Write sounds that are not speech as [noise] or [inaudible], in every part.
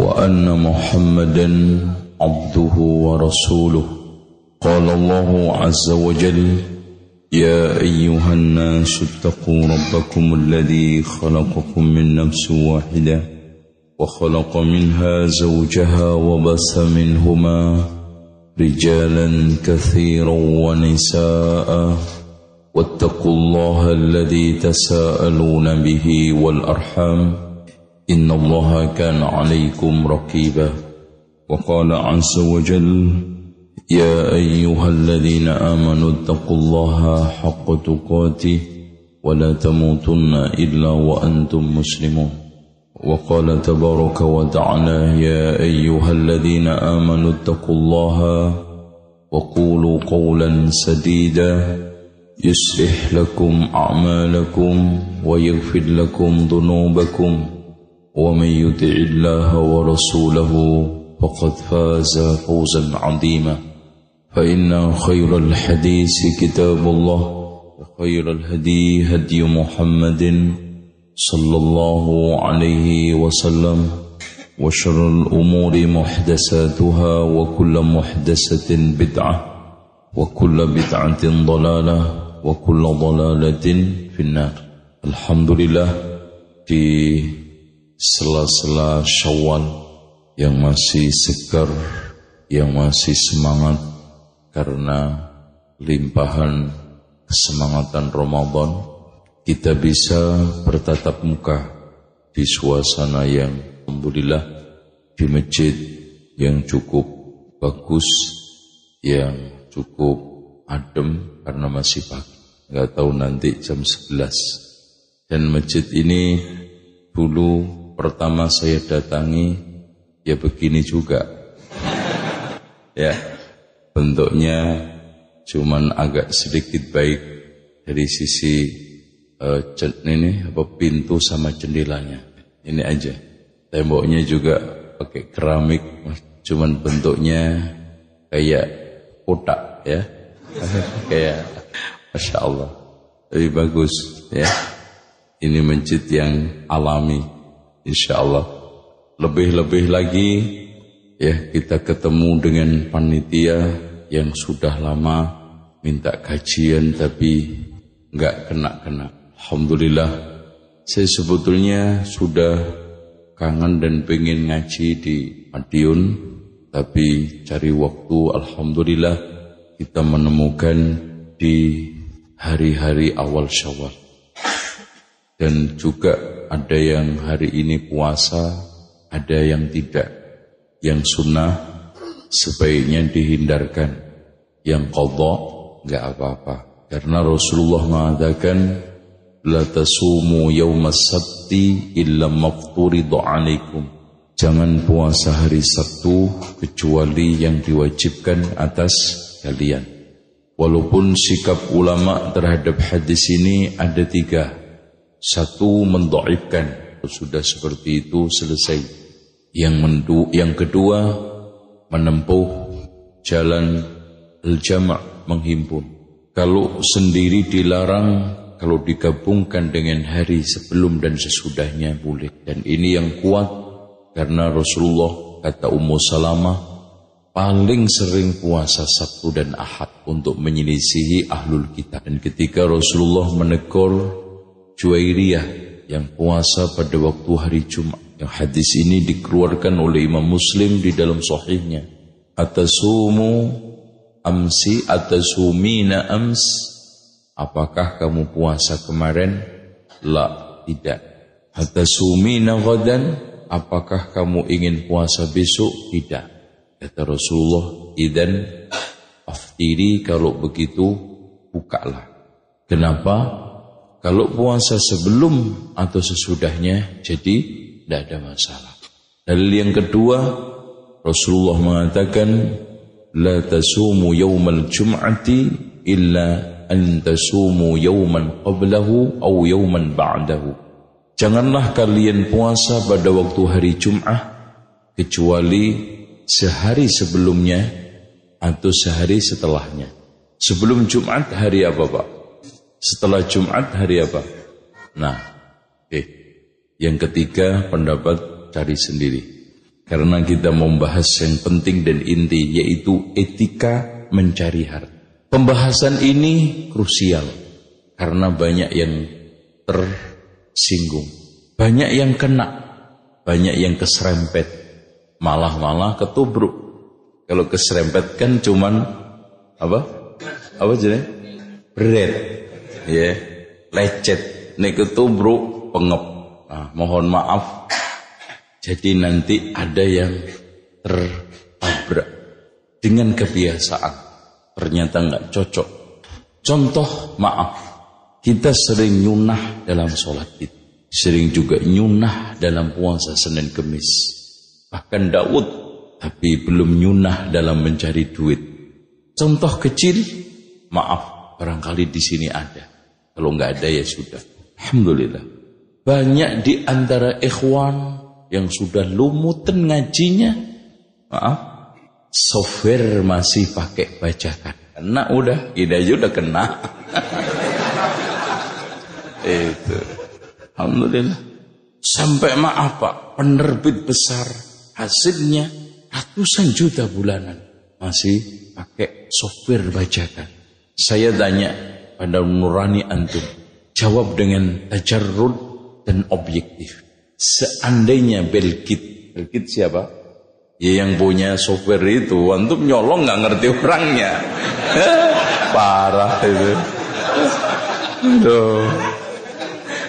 وأن محمدا عبده ورسوله. قال الله عز وجل يا أيها الناس اتقوا ربكم الذي خلقكم من نفس واحدة وخلق منها زوجها وبث منهما رجالا كثيرا ونساء. واتقوا الله الذي تساءلون به والأرحام. إن الله كان عليكم رقيبا وقال عز وجل يا أيها الذين آمنوا اتقوا الله حق تقاته ولا تموتن إلا وأنتم مسلمون. وقال تبارك وتعالى يا أيها الذين آمنوا اتقوا الله وقولوا قولا سديدا يصلح لكم أعمالكم ويغفر لكم ذنوبكم. ومن يطع الله ورسوله فقد فاز فوزا عظيما. فإن خير الحديث كتاب الله وخير الهدي هدي محمد صلى الله عليه وسلم وشر الأمور محدثاتها وكل محدثة بدعة وكل بدعة ضلالة وكل ضلالة في النار. الحمد لله. في sela-sela syawal yang masih segar, yang masih semangat karena limpahan kesemangatan Ramadan, kita bisa bertatap muka di suasana yang Alhamdulillah di masjid yang cukup bagus, yang cukup adem karena masih pagi. Nggak tahu nanti jam 11. Dan masjid ini dulu pertama saya datangi ya begini juga. ya, bentuknya cuman agak sedikit baik dari sisi uh, ini apa pintu sama jendelanya. Ini aja. Temboknya juga pakai keramik, cuman bentuknya kayak kotak ya. [laughs] kayak Masya Allah. Lebih bagus ya. Ini masjid yang alami insya Allah lebih-lebih lagi ya kita ketemu dengan panitia yang sudah lama minta kajian tapi nggak kena-kena. Alhamdulillah saya sebetulnya sudah kangen dan pengen ngaji di Madiun tapi cari waktu Alhamdulillah kita menemukan di hari-hari awal syawal dan juga ada yang hari ini puasa, ada yang tidak. Yang sunnah sebaiknya dihindarkan. Yang qadha enggak apa-apa. Karena Rasulullah mengatakan la tasumu yaumas sabti illa mafturidhu alaikum. Jangan puasa hari Sabtu kecuali yang diwajibkan atas kalian. Walaupun sikap ulama terhadap hadis ini ada tiga. Satu mendoibkan sudah seperti itu selesai. Yang mendu, yang kedua menempuh jalan al-jama' menghimpun. Kalau sendiri dilarang, kalau digabungkan dengan hari sebelum dan sesudahnya boleh. Dan ini yang kuat karena Rasulullah kata Ummu Salamah paling sering puasa Sabtu dan Ahad untuk menyelisihi ahlul kita. Dan ketika Rasulullah menegur Juwairiyah yang puasa pada waktu hari Jumat. Yang hadis ini dikeluarkan oleh Imam Muslim di dalam sahihnya. Atasumu amsi atasumina ams. Apakah kamu puasa kemarin? La, tidak. Atasumina ghadan. Apakah kamu ingin puasa besok? Tidak. Kata Rasulullah, idan aftiri kalau begitu bukalah. Kenapa? Kalau puasa sebelum atau sesudahnya jadi tidak ada masalah. Dalil yang kedua Rasulullah mengatakan la tasumu yawmal jum'ati illa an tasumu yawman qablahu aw yawman ba'dahu Janganlah kalian puasa pada waktu hari Jum'ah kecuali sehari sebelumnya atau sehari setelahnya. Sebelum Jumat hari apa, Pak? Setelah Jumat hari apa? Nah, eh, yang ketiga pendapat cari sendiri. Karena kita membahas yang penting dan inti yaitu etika mencari harta. Pembahasan ini krusial karena banyak yang tersinggung, banyak yang kena, banyak yang keserempet, malah-malah ketubruk. Kalau keserempet kan cuman apa? Apa jadi? Berat, ya, lecet. Nek ketubruk pengep. Nah, mohon maaf. Jadi nanti ada yang tertabrak dengan kebiasaan ternyata nggak cocok. Contoh maaf, kita sering nyunah dalam sholat itu. Sering juga nyunah dalam puasa Senin Kemis. Bahkan Daud, tapi belum nyunah dalam mencari duit. Contoh kecil, maaf, barangkali di sini ada. Kalau nggak ada ya sudah. Alhamdulillah. Banyak di antara ikhwan yang sudah lumutan ngajinya, maaf, software masih pakai bajakan. Kena udah, ida udah kena. [laughs] Itu. Alhamdulillah. Sampai maaf Pak, penerbit besar hasilnya ratusan juta bulanan masih pakai software bajakan. Saya tanya pada nurani antum, jawab dengan tajarrud dan objektif. Seandainya Belkit, Belkit siapa? Ya yang punya software itu antum nyolong nggak ngerti orangnya. [laughs] Parah itu. Aduh.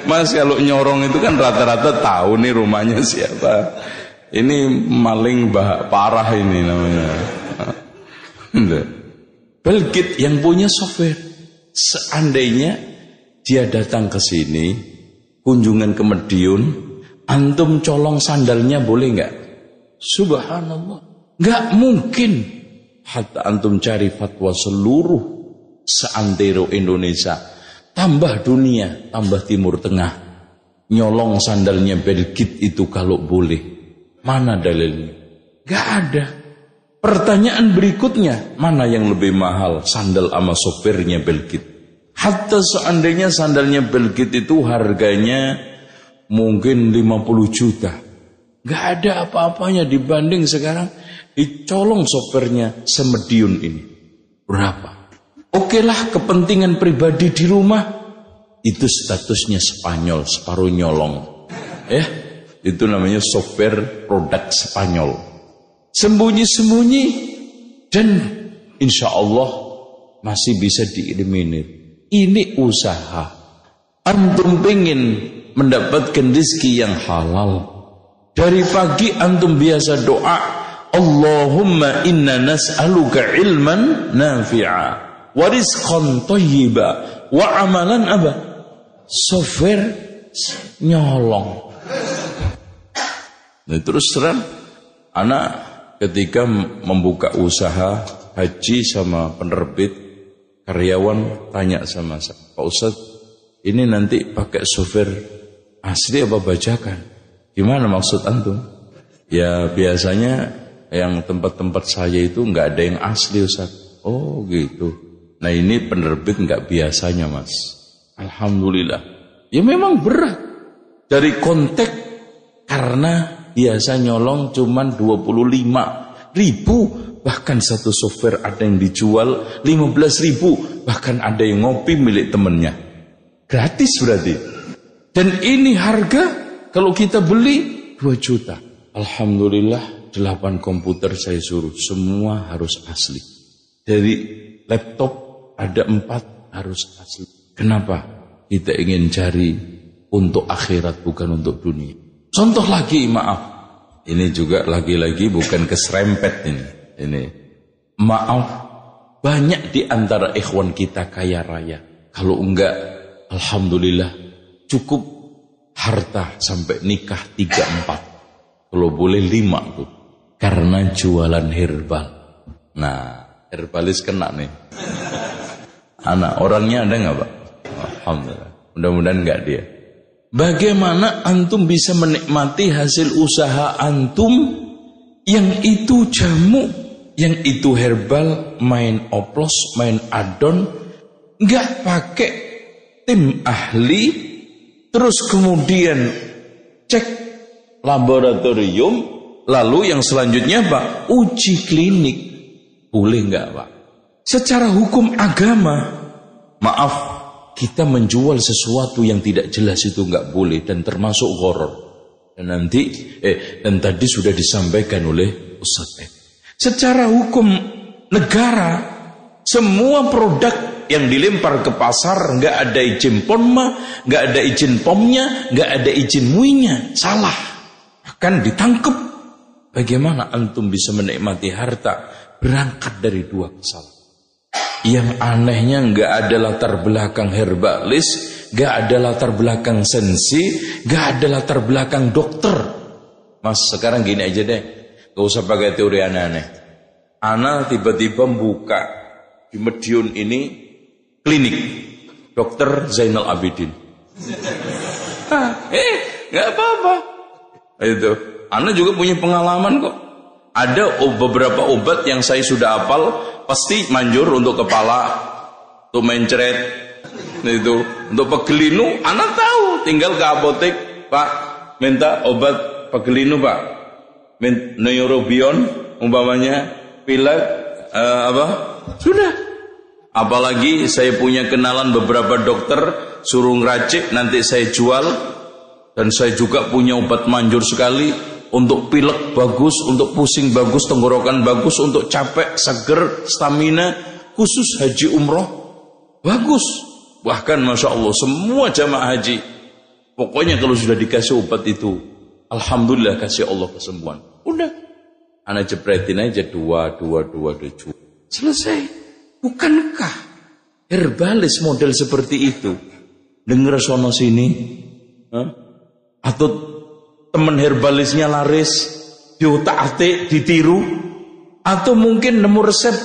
Mas kalau nyorong itu kan rata-rata tahu nih rumahnya siapa. Ini maling bah parah ini namanya. [laughs] Belkit yang punya software. Seandainya dia datang ke sini, kunjungan ke Medion, antum colong sandalnya boleh nggak? Subhanallah. Gak mungkin. Hatta antum cari fatwa seluruh seantero Indonesia. Tambah dunia, tambah timur tengah. Nyolong sandalnya Belgit itu kalau boleh. Mana dalilnya? Gak ada. Pertanyaan berikutnya, mana yang lebih mahal? Sandal sama sopirnya Belgit. Hatta seandainya sandalnya Belgit itu harganya mungkin 50 juta. Gak ada apa-apanya dibanding sekarang dicolong sopirnya semediun ini. Berapa? Oke lah kepentingan pribadi di rumah itu statusnya Spanyol, separuh nyolong. Ya, itu namanya software produk Spanyol. Sembunyi-sembunyi dan insya Allah masih bisa dieliminir. Ini usaha. Antum pengen mendapatkan rezeki yang halal dari pagi antum biasa doa, Allahumma inna nas'aluka ilman nafi'a wa rizqan thayyiba wa amalan apa? Software nyolong. Nah, terus terang anak ketika membuka usaha haji sama penerbit karyawan tanya sama saya, Pak Ustadz ini nanti pakai software asli apa bajakan? Gimana maksud antum? Ya biasanya yang tempat-tempat saya itu nggak ada yang asli Ustaz. Oh gitu. Nah ini penerbit nggak biasanya mas. Alhamdulillah. Ya memang berat. Dari kontek karena biasa nyolong cuman 25 ribu. Bahkan satu software ada yang dijual 15 ribu. Bahkan ada yang ngopi milik temennya. Gratis berarti. Dan ini harga kalau kita beli 2 juta. Alhamdulillah 8 komputer saya suruh. Semua harus asli. Dari laptop ada 4 harus asli. Kenapa? Kita ingin cari untuk akhirat bukan untuk dunia. Contoh lagi maaf. Ini juga lagi-lagi bukan keserempet ini. Ini maaf banyak di antara ikhwan kita kaya raya. Kalau enggak, Alhamdulillah cukup harta sampai nikah tiga empat. Kalau boleh lima tuh. Karena jualan herbal. Nah, herbalis kena nih. Anak orangnya ada nggak pak? Alhamdulillah. Mudah-mudahan nggak dia. Bagaimana antum bisa menikmati hasil usaha antum yang itu jamu, yang itu herbal, main oplos, main adon, nggak pakai tim ahli, terus kemudian cek laboratorium, lalu yang selanjutnya pak uji klinik, boleh nggak pak? Secara hukum agama, maaf kita menjual sesuatu yang tidak jelas itu nggak boleh dan termasuk horor. Dan nanti eh dan tadi sudah disampaikan oleh Ustaz eh. Secara hukum negara semua produk yang dilempar ke pasar nggak ada izin PONMA, nggak ada izin POMnya, nggak ada izin MUInya, salah. Akan ditangkap. Bagaimana antum bisa menikmati harta berangkat dari dua kesalahan? Yang anehnya nggak ada latar belakang herbalis, nggak ada latar belakang sensi, nggak ada latar belakang dokter. Mas sekarang gini aja deh, gak usah pakai teori aneh-aneh. Ana tiba-tiba buka di Medion ini klinik dokter Zainal Abidin. eh, nggak apa-apa. Itu, Ana juga punya pengalaman kok. Ada beberapa obat yang saya sudah hafal pasti manjur untuk kepala, untuk mencret, itu untuk pegelinu, anak tahu, tinggal ke apotek, Pak, minta obat pegelinu, Pak. Neurobion, umpamanya, pilek, uh, apa? Sudah. Apalagi saya punya kenalan beberapa dokter, suruh ngeracik, nanti saya jual, dan saya juga punya obat manjur sekali, untuk pilek bagus, untuk pusing bagus, tenggorokan bagus, untuk capek, seger, stamina, khusus haji umroh bagus. Bahkan masya Allah semua jamaah haji, pokoknya kalau sudah dikasih obat itu, alhamdulillah kasih Allah kesembuhan. Udah, anak jepretin aja dua, dua, dua, dua, selesai. Bukankah herbalis model seperti itu? Dengar sono sini, atau teman herbalisnya laris, diotak-atik, ditiru, atau mungkin nemu resep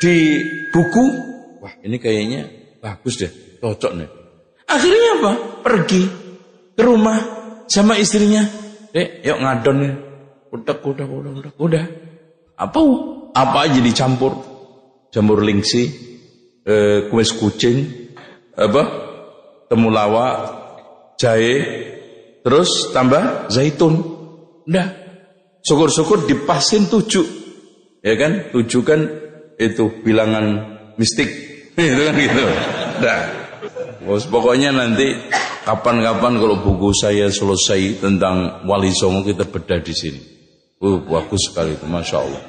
di buku, wah ini kayaknya bagus deh, cocok nih. Akhirnya apa? Pergi ke rumah sama istrinya, dek, yuk ngadon nih, udah, udah, udah, udah, udah. Apa? Apa aja dicampur, jamur lingsi, eh, kumis kucing, apa? Temulawak, jahe, Terus tambah zaitun. Udah. Syukur-syukur dipasin tujuh. Ya kan? Tujuh kan itu bilangan mistik. [laughs] itu kan gitu. Bos, pokoknya nanti kapan-kapan kalau buku saya selesai tentang Wali Songo kita bedah di sini. Uh, bagus sekali itu, masya Allah.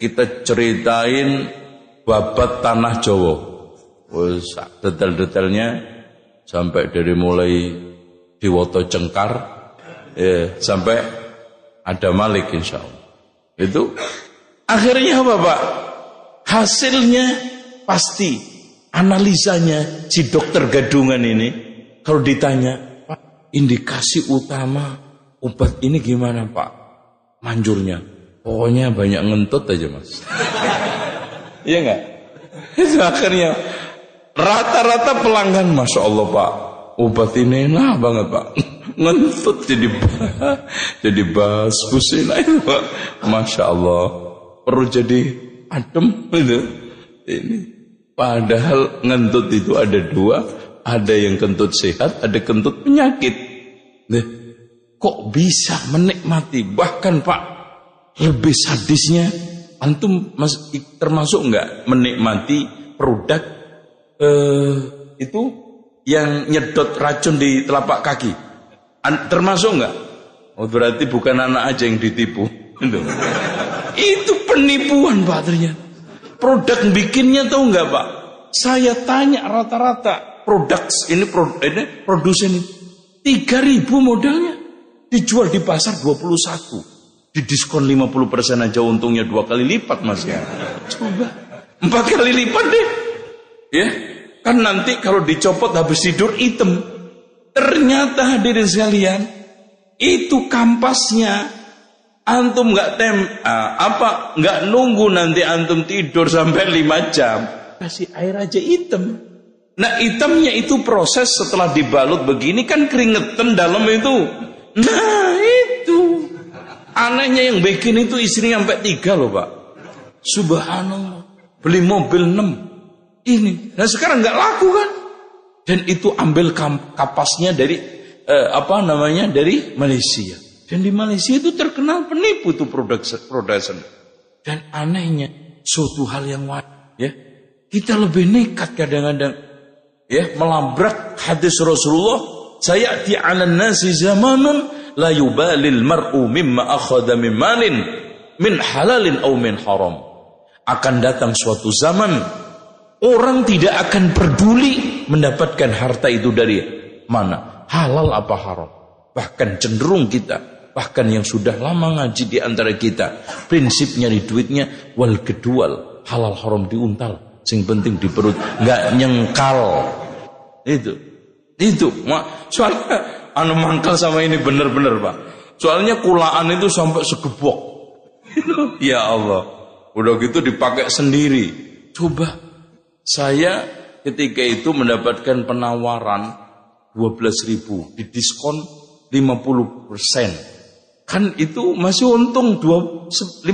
Kita ceritain babat tanah Jawa. detail-detailnya sampai dari mulai Diwoto Cengkar ya, sampai ada Malik insya Allah. Itu akhirnya apa Pak? Hasilnya pasti analisanya si dokter gadungan ini kalau ditanya Pak indikasi utama obat ini gimana Pak? Manjurnya pokoknya banyak ngentut aja Mas. [laughs] Iya enggak? Itu akhirnya rata-rata pelanggan Masya Allah Pak obat ini enak banget pak. [laughs] Ngentut jadi [laughs] jadi bas pusing itu pak. Masya Allah. Perlu jadi adem itu ini padahal ngentut itu ada dua. Ada yang kentut sehat ada kentut penyakit. Nih, kok bisa menikmati? Bahkan pak lebih sadisnya antum mas, termasuk nggak menikmati produk eh, itu yang nyedot racun di telapak kaki? Termasuk enggak? Oh berarti bukan anak aja yang ditipu. Itu penipuan Pak ternyata. Produk bikinnya tahu enggak Pak? Saya tanya rata-rata produk ini ini produsen ini 3000 modalnya dijual di pasar 21 di diskon 50% aja untungnya dua kali lipat mas ya coba empat kali lipat deh ya Kan nanti kalau dicopot habis tidur hitam. Ternyata hadirin sekalian, itu kampasnya Antum nggak tem uh, apa nggak nunggu nanti antum tidur sampai lima jam, kasih air aja hitam. Nah hitamnya itu proses setelah dibalut begini kan keringetan dalam itu. Nah itu anehnya yang bikin itu istrinya sampai tiga loh pak. Subhanallah beli mobil enam ini. Nah sekarang nggak laku kan? Dan itu ambil kapasnya dari eh, apa namanya dari Malaysia. Dan di Malaysia itu terkenal penipu tuh production. Dan anehnya suatu hal yang wajar ya. Kita lebih nekat kadang-kadang ya melabrak hadis Rasulullah saya di 'alan nasi zamanun la yubalil mar'u mimma akhadha min malin min halalin aw min haram. Akan datang suatu zaman orang tidak akan peduli mendapatkan harta itu dari mana, halal apa haram. Bahkan cenderung kita bahkan yang sudah lama ngaji di antara kita prinsipnya di duitnya wal kedual halal haram diuntal sing penting di perut nggak nyengkal. Itu itu mak. Soalnya anu mangkal sama ini bener-bener pak. Soalnya kulaan itu sampai segebok. [laughs] Ya Allah. Udah gitu dipakai sendiri. Coba saya ketika itu mendapatkan penawaran 12 ribu di diskon 50 persen Kan itu masih untung 50%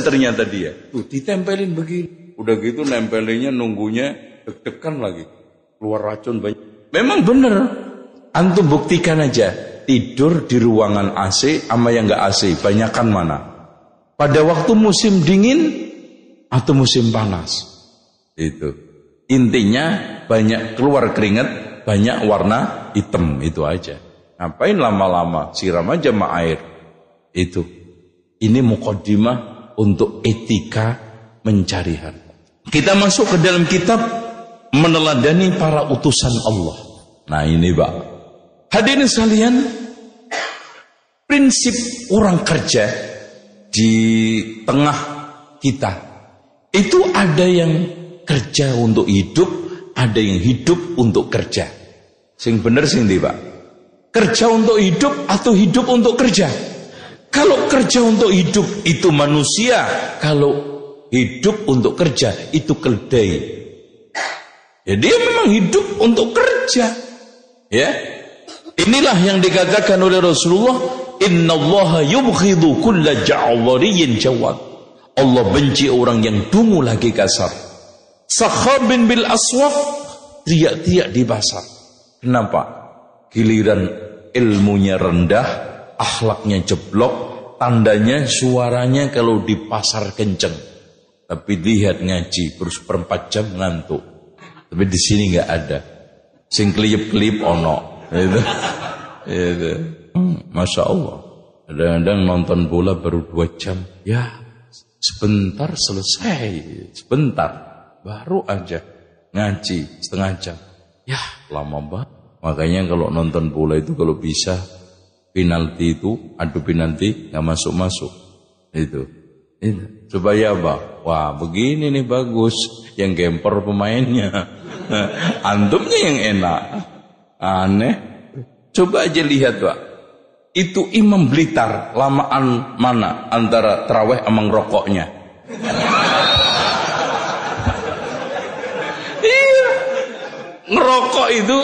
ternyata dia. Tuh ditempelin begini. Udah gitu nempelinnya nunggunya deg-degan lagi. Keluar racun banyak. Memang bener. Antum buktikan aja. Tidur di ruangan AC sama yang gak AC. Banyakan mana? Pada waktu musim dingin atau musim panas. Itu. Intinya banyak keluar keringat, banyak warna hitam. Itu aja. Ngapain lama-lama? Siram aja sama air. Itu. Ini mukaddimah untuk etika mencari harta. Kita masuk ke dalam kitab meneladani para utusan Allah. Nah ini Pak. Hadirin sekalian, prinsip orang kerja di tengah kita itu ada yang kerja untuk hidup, ada yang hidup untuk kerja. Sing bener sing di Pak. Kerja untuk hidup atau hidup untuk kerja? Kalau kerja untuk hidup itu manusia, kalau hidup untuk kerja itu keledai. Ya dia memang hidup untuk kerja. Ya. Inilah yang dikatakan oleh Rasulullah, "Inna Allah yubghidu kulla jawad." Allah benci orang yang dungu lagi kasar. Sakhabin bil aswaq, teriak-teriak di pasar. Kenapa? Giliran ilmunya rendah, akhlaknya jeblok, tandanya suaranya kalau di pasar kenceng. Tapi lihat ngaji, terus perempat jam ngantuk. Tapi di sini nggak ada. Sing klip-klip ono. Itu. Itu. Hmm, Masya Allah. Kadang-kadang nonton bola baru dua jam. Ya, sebentar selesai. Sebentar. Baru aja ngaji setengah jam. Ya, lama banget. Makanya kalau nonton bola itu kalau bisa penalti itu adu penalti nggak masuk masuk itu. Itu supaya apa wah begini nih bagus. Yang gemper pemainnya. [laughs] Antumnya yang enak. Aneh. Coba aja lihat pak itu Imam Blitar lamaan mana antara terawih emang rokoknya ngerokok itu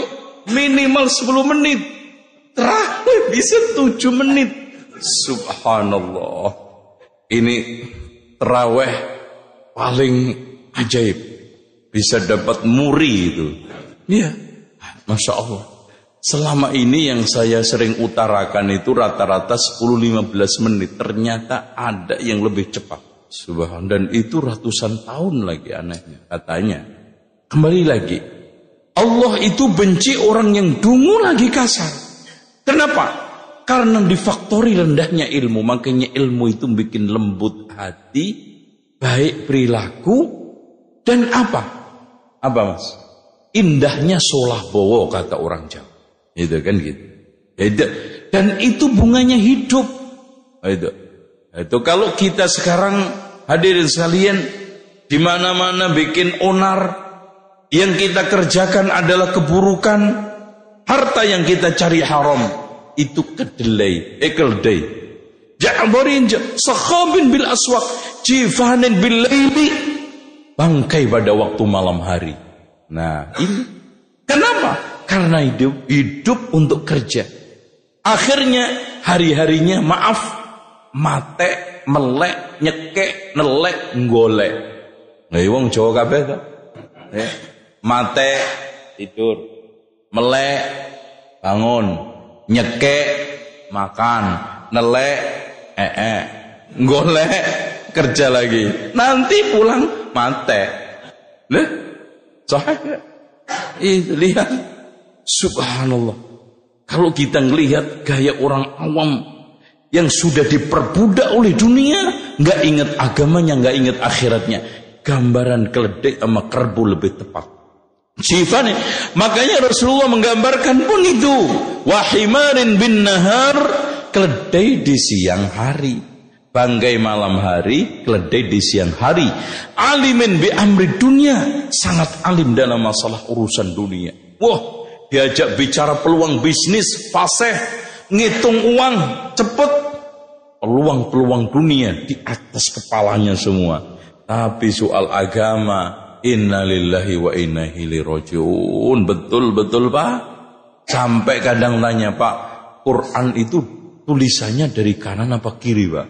minimal 10 menit Terakhir bisa tujuh menit. Subhanallah. Ini teraweh paling ajaib. Bisa dapat muri itu. Iya. Masya Allah. Selama ini yang saya sering utarakan itu rata-rata 10-15 menit. Ternyata ada yang lebih cepat. Subhanallah. Dan itu ratusan tahun lagi anehnya. Katanya. Kembali lagi. Allah itu benci orang yang dungu lagi kasar. Kenapa? Karena difaktori rendahnya ilmu, makanya ilmu itu bikin lembut hati, baik perilaku, dan apa? Apa mas? Indahnya solah bowo kata orang Jawa. Itu kan gitu. Dan itu bunganya hidup. Itu. Itu kalau kita sekarang hadirin sekalian di mana-mana bikin onar yang kita kerjakan adalah keburukan Harta yang kita cari haram itu kedelai, eh keledai. Ja'barin sakhabin bil aswaq, jifanin bil laili. Bangkai pada waktu malam hari. Nah, ini kenapa? Karena hidup hidup untuk kerja. Akhirnya hari-harinya maaf mate, melek, nyekek, nelek, golek. Nah, wong Jawa kabeh? Ya. Mate tidur, melek bangun, nyekek makan, nelek eh, eh. golek kerja lagi. Nanti pulang mate. Leh, sahih. Ih, lihat. Subhanallah. Kalau kita ngelihat gaya orang awam yang sudah diperbudak oleh dunia, nggak ingat agamanya, nggak ingat akhiratnya. Gambaran keledai sama kerbu lebih tepat. Sifani. Makanya Rasulullah menggambarkan pun itu. Wahimarin bin nahar keledai di siang hari. Banggai malam hari, keledai di siang hari. Alimin bi amri dunia, sangat alim dalam masalah urusan dunia. Wah, diajak bicara peluang bisnis, fasih, ngitung uang, cepet. Peluang-peluang dunia di atas kepalanya semua. Tapi soal agama, Innalillahi wa inna ilaihi rajiun. Betul betul Pak. Sampai kadang tanya Pak, Quran itu tulisannya dari kanan apa kiri Pak?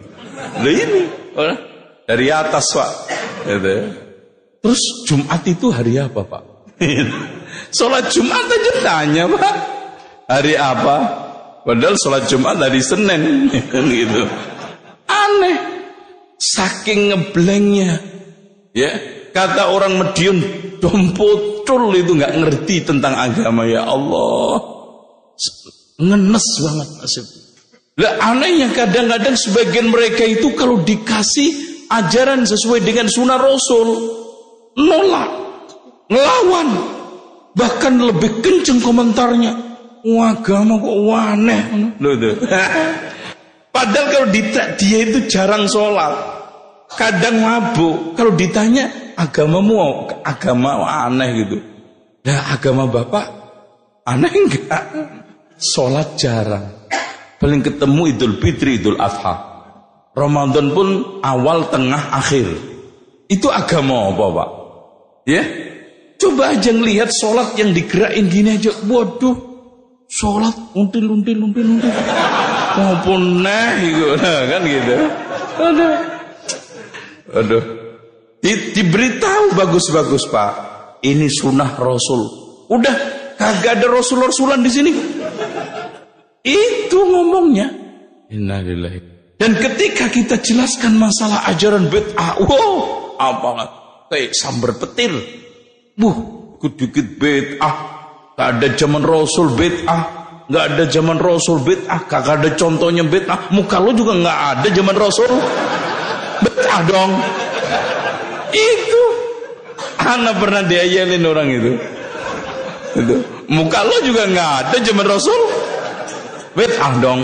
Lah ini, dari atas Pak. Gitu. Terus Jumat itu hari apa Pak? [laughs] Sholat Jumat aja tanya Pak. Hari apa? Padahal sholat Jumat dari Senin. [laughs] gitu. Aneh. Saking ngeblengnya. Ya, kata orang Medion dompotol itu nggak ngerti tentang agama ya Allah. Ngenes banget nasib. Lah anehnya kadang-kadang sebagian mereka itu kalau dikasih ajaran sesuai dengan sunnah Rasul nolak, ngelawan, bahkan lebih kenceng komentarnya. Agama kok aneh. [laughs] Padahal kalau dia itu jarang sholat, kadang mabuk. Kalau ditanya agamamu agama aneh gitu. Nah agama bapak aneh enggak? Sholat jarang. Paling ketemu Idul Fitri, Idul Adha. Ramadan pun awal, tengah, akhir. Itu agama apa Pak? Ya? Coba aja ngelihat sholat yang digerakin gini aja. Waduh, sholat until, until, until, until. Maupun gitu. Nah, kan gitu. Aduh. Aduh. Di, diberitahu bagus-bagus Pak. Ini sunnah Rasul. Udah, kagak ada Rasul-Rasulan di sini. Itu ngomongnya. Innalillahi. Dan ketika kita jelaskan masalah ajaran bid'ah, wow, apalah kayak sambar petir. Buh, dikit bid'ah. Gak ada zaman Rasul bid'ah. Gak ada zaman Rasul bid'ah. Gak ada contohnya bid'ah. Muka lo juga gak ada zaman Rasul. Bid'ah dong. Itu. Anak pernah diayalin orang itu. itu. Muka lo juga gak ada zaman Rasul bid'ah dong.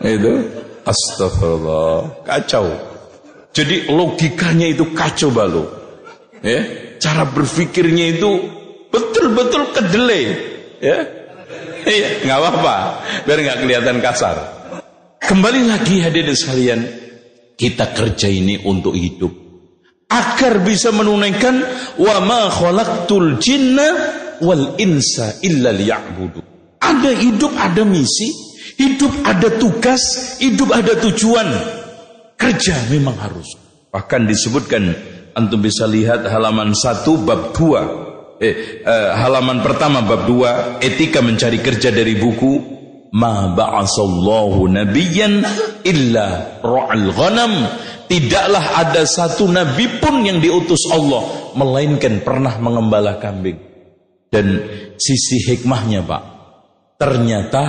Itu astagfirullah, kacau. Jadi logikanya itu kacau balu. Ya, cara berpikirnya itu betul-betul kedelai. Ya. Iya, nggak apa-apa, biar nggak kelihatan kasar. Kembali lagi hadirin sekalian, kita kerja ini untuk hidup agar bisa menunaikan wa ma khalaqtul jinna wal insa illa liya'budu. Ada hidup, ada misi, hidup ada tugas, hidup ada tujuan. Kerja memang harus. Bahkan disebutkan antum bisa lihat halaman 1 bab 2. Eh, eh, halaman pertama bab 2 etika mencari kerja dari buku Ma ba'asallahu nabiyyan illa ra'al ghanam. Tidaklah ada satu nabi pun yang diutus Allah melainkan pernah mengembala kambing. Dan sisi hikmahnya, Pak, Ternyata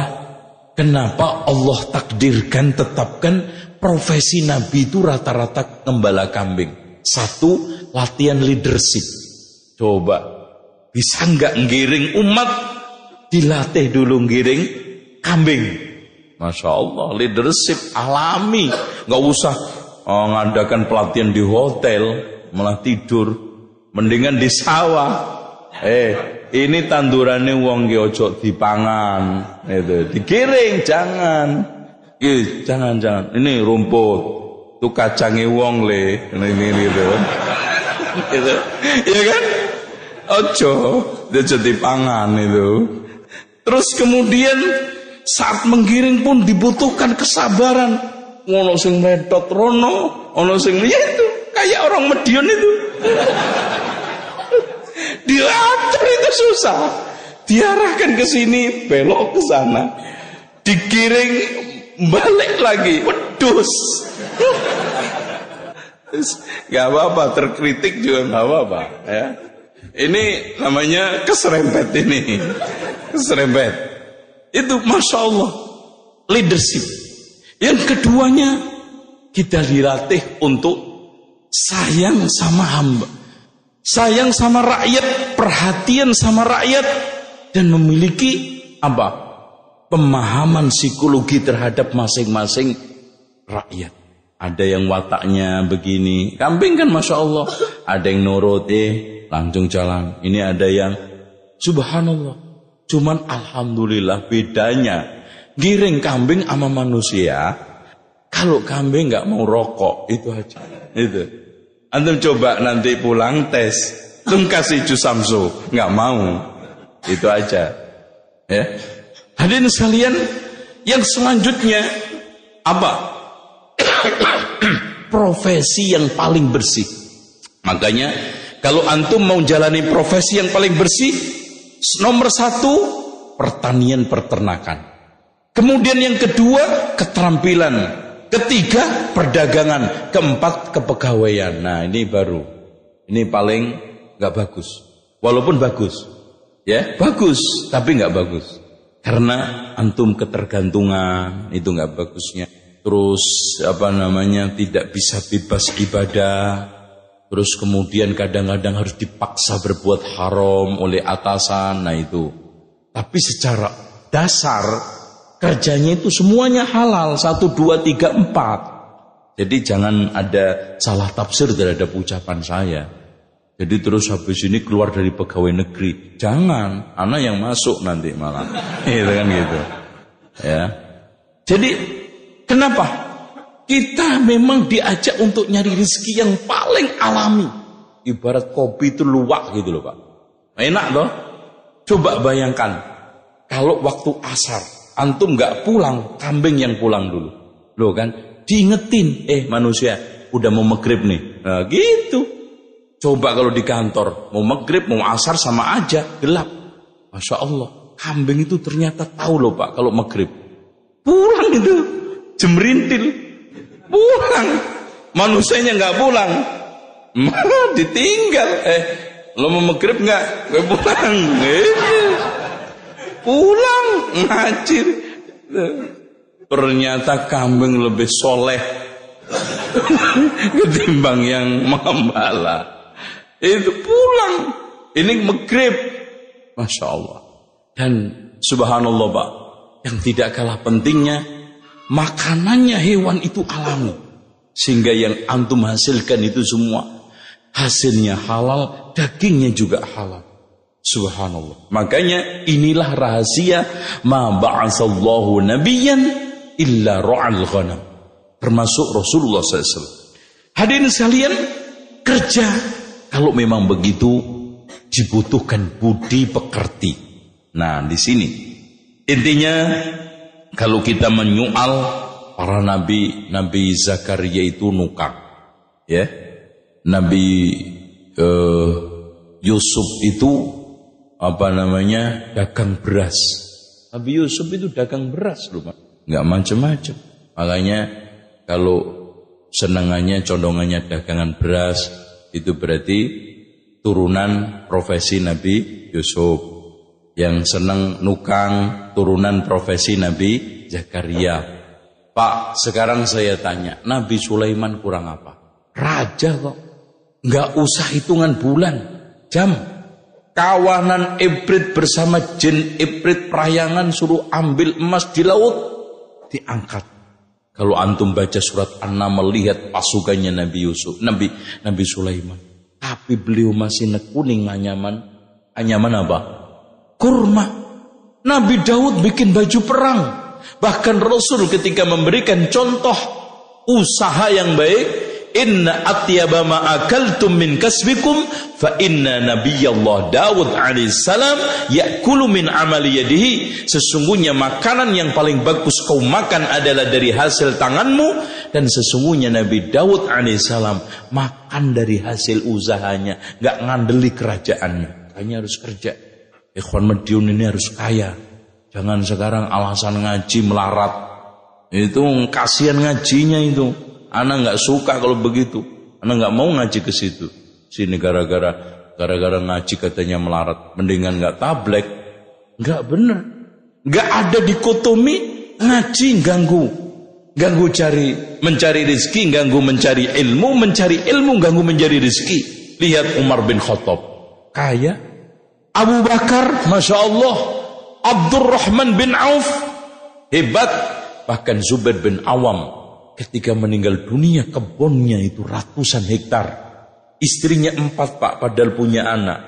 kenapa Allah takdirkan tetapkan profesi Nabi itu rata-rata ngembala kambing. Satu, latihan leadership. Coba, bisa nggak ngiring umat dilatih dulu ngiring kambing. Masya Allah, leadership alami. Nggak usah oh, ngadakan pelatihan di hotel, malah tidur. Mendingan di sawah. Eh, ini tandurannya wong ki ojo dipangan itu digiring jangan Ih, jangan jangan. Ini rumput. Itu kacangnya wong le. Ini ini gitu. gitu. Iya kan? Ojo, dia jadi pangan itu. Terus kemudian saat menggiring pun dibutuhkan kesabaran. Ono sing medot rono, ono sing ya itu kayak orang Medion itu. [laughs] Diatur itu susah. Diarahkan ke sini, belok ke sana. Digiring balik lagi, wedus. [laughs] Gak apa-apa, terkritik juga gak apa-apa ya. Ini namanya keserempet ini. [laughs] Keserempet. Itu Masya Allah. Leadership. Yang keduanya, kita dilatih untuk sayang sama hamba sayang sama rakyat, perhatian sama rakyat dan memiliki apa? pemahaman psikologi terhadap masing-masing rakyat. Ada yang wataknya begini, kambing kan masya Allah. Ada yang nurut, eh langsung jalan. Ini ada yang subhanallah. Cuman alhamdulillah bedanya giring kambing sama manusia. Kalau kambing nggak mau rokok itu aja. Itu. Antum coba nanti pulang tes, antum kasih jus samsu, nggak mau. Itu aja. Ya. Hadirin sekalian, yang selanjutnya apa? [coughs] profesi yang paling bersih. Makanya kalau antum mau jalani profesi yang paling bersih, nomor satu pertanian peternakan. Kemudian yang kedua keterampilan Ketiga, perdagangan. Keempat, kepegawaian. Nah, ini baru. Ini paling nggak bagus. Walaupun bagus. Ya, bagus, tapi nggak bagus. Karena antum ketergantungan, itu nggak bagusnya. Terus, apa namanya, tidak bisa bebas ibadah. Terus kemudian kadang-kadang harus dipaksa berbuat haram oleh atasan. Nah itu. Tapi secara dasar Kerjanya itu semuanya halal. Satu, dua, tiga, empat. Jadi jangan ada salah tafsir terhadap ucapan saya. Jadi terus habis ini keluar dari pegawai negeri. Jangan, anak yang masuk nanti malah. [laughs] Gitu kan gitu. Ya. Jadi kenapa? Kita memang diajak untuk nyari rezeki yang paling alami. Ibarat kopi itu luwak gitu loh Pak. Enak loh. Coba bayangkan. Kalau waktu asar Antum nggak pulang, kambing yang pulang dulu. Loh kan, diingetin, eh manusia, udah mau maghrib nih. Nah, gitu. Coba kalau di kantor, mau maghrib, mau asar sama aja, gelap. Masya Allah, kambing itu ternyata tahu loh pak, kalau maghrib. Pulang itu, jemrintil. Pulang. Manusianya nggak pulang. ditinggal. Eh, lo mau maghrib nggak? Gue pulang. Eh pulang ngajir. Ternyata kambing lebih soleh [laughs] ketimbang yang membala. Itu pulang. Ini maghrib. Masya Allah. Dan subhanallah Pak. Yang tidak kalah pentingnya. Makanannya hewan itu alami. Sehingga yang antum hasilkan itu semua. Hasilnya halal. Dagingnya juga halal. Subhanallah. Makanya inilah rahasia ma ba'atsallahu nabiyyan illa ra'al ghanam. Termasuk Rasulullah SAW. Hadirin sekalian, kerja kalau memang begitu dibutuhkan budi pekerti. Nah, di sini intinya kalau kita menyual para nabi, Nabi Zakaria itu nukang. Ya. Nabi uh, Yusuf itu apa namanya dagang beras. Nabi Yusuf itu dagang beras loh, nggak macam-macam. Makanya kalau senangannya, condongannya dagangan beras itu berarti turunan profesi Nabi Yusuf. Yang senang nukang turunan profesi Nabi Zakaria. Pak, sekarang saya tanya, Nabi Sulaiman kurang apa? Raja kok. Nggak usah hitungan bulan, jam, kawanan ibrit bersama jin ibrit perayangan suruh ambil emas di laut diangkat kalau antum baca surat An-Naml melihat pasukannya Nabi Yusuf Nabi Nabi Sulaiman tapi beliau masih nekuning anyaman anyaman apa kurma. Nabi Daud bikin baju perang. Bahkan Rasul ketika memberikan contoh usaha yang baik, inna atyaba ma akaltum min kasbikum fa inna nabiyallah Dawud alaihissalam yakulu min amali yadihi. Sesungguhnya makanan yang paling bagus kau makan adalah dari hasil tanganmu. Dan sesungguhnya Nabi Dawud alaihissalam makan dari hasil usahanya nggak ngandeli kerajaannya. Hanya harus kerja ikhwan mediun ini harus kaya jangan sekarang alasan ngaji melarat itu kasihan ngajinya itu Anak nggak suka kalau begitu. Anak nggak mau ngaji ke situ. Sini gara-gara gara-gara ngaji katanya melarat. Mendingan nggak tablek. Nggak bener. Nggak ada dikotomi ngaji ganggu. Ganggu cari mencari rizki, ganggu mencari ilmu, mencari ilmu, ganggu mencari rizki. Lihat Umar bin Khattab. Kaya. Abu Bakar, Masya Allah. Abdurrahman bin Auf. Hebat. Bahkan Zubair bin Awam Ketika meninggal dunia kebunnya itu ratusan hektar. Istrinya empat pak padahal punya anak.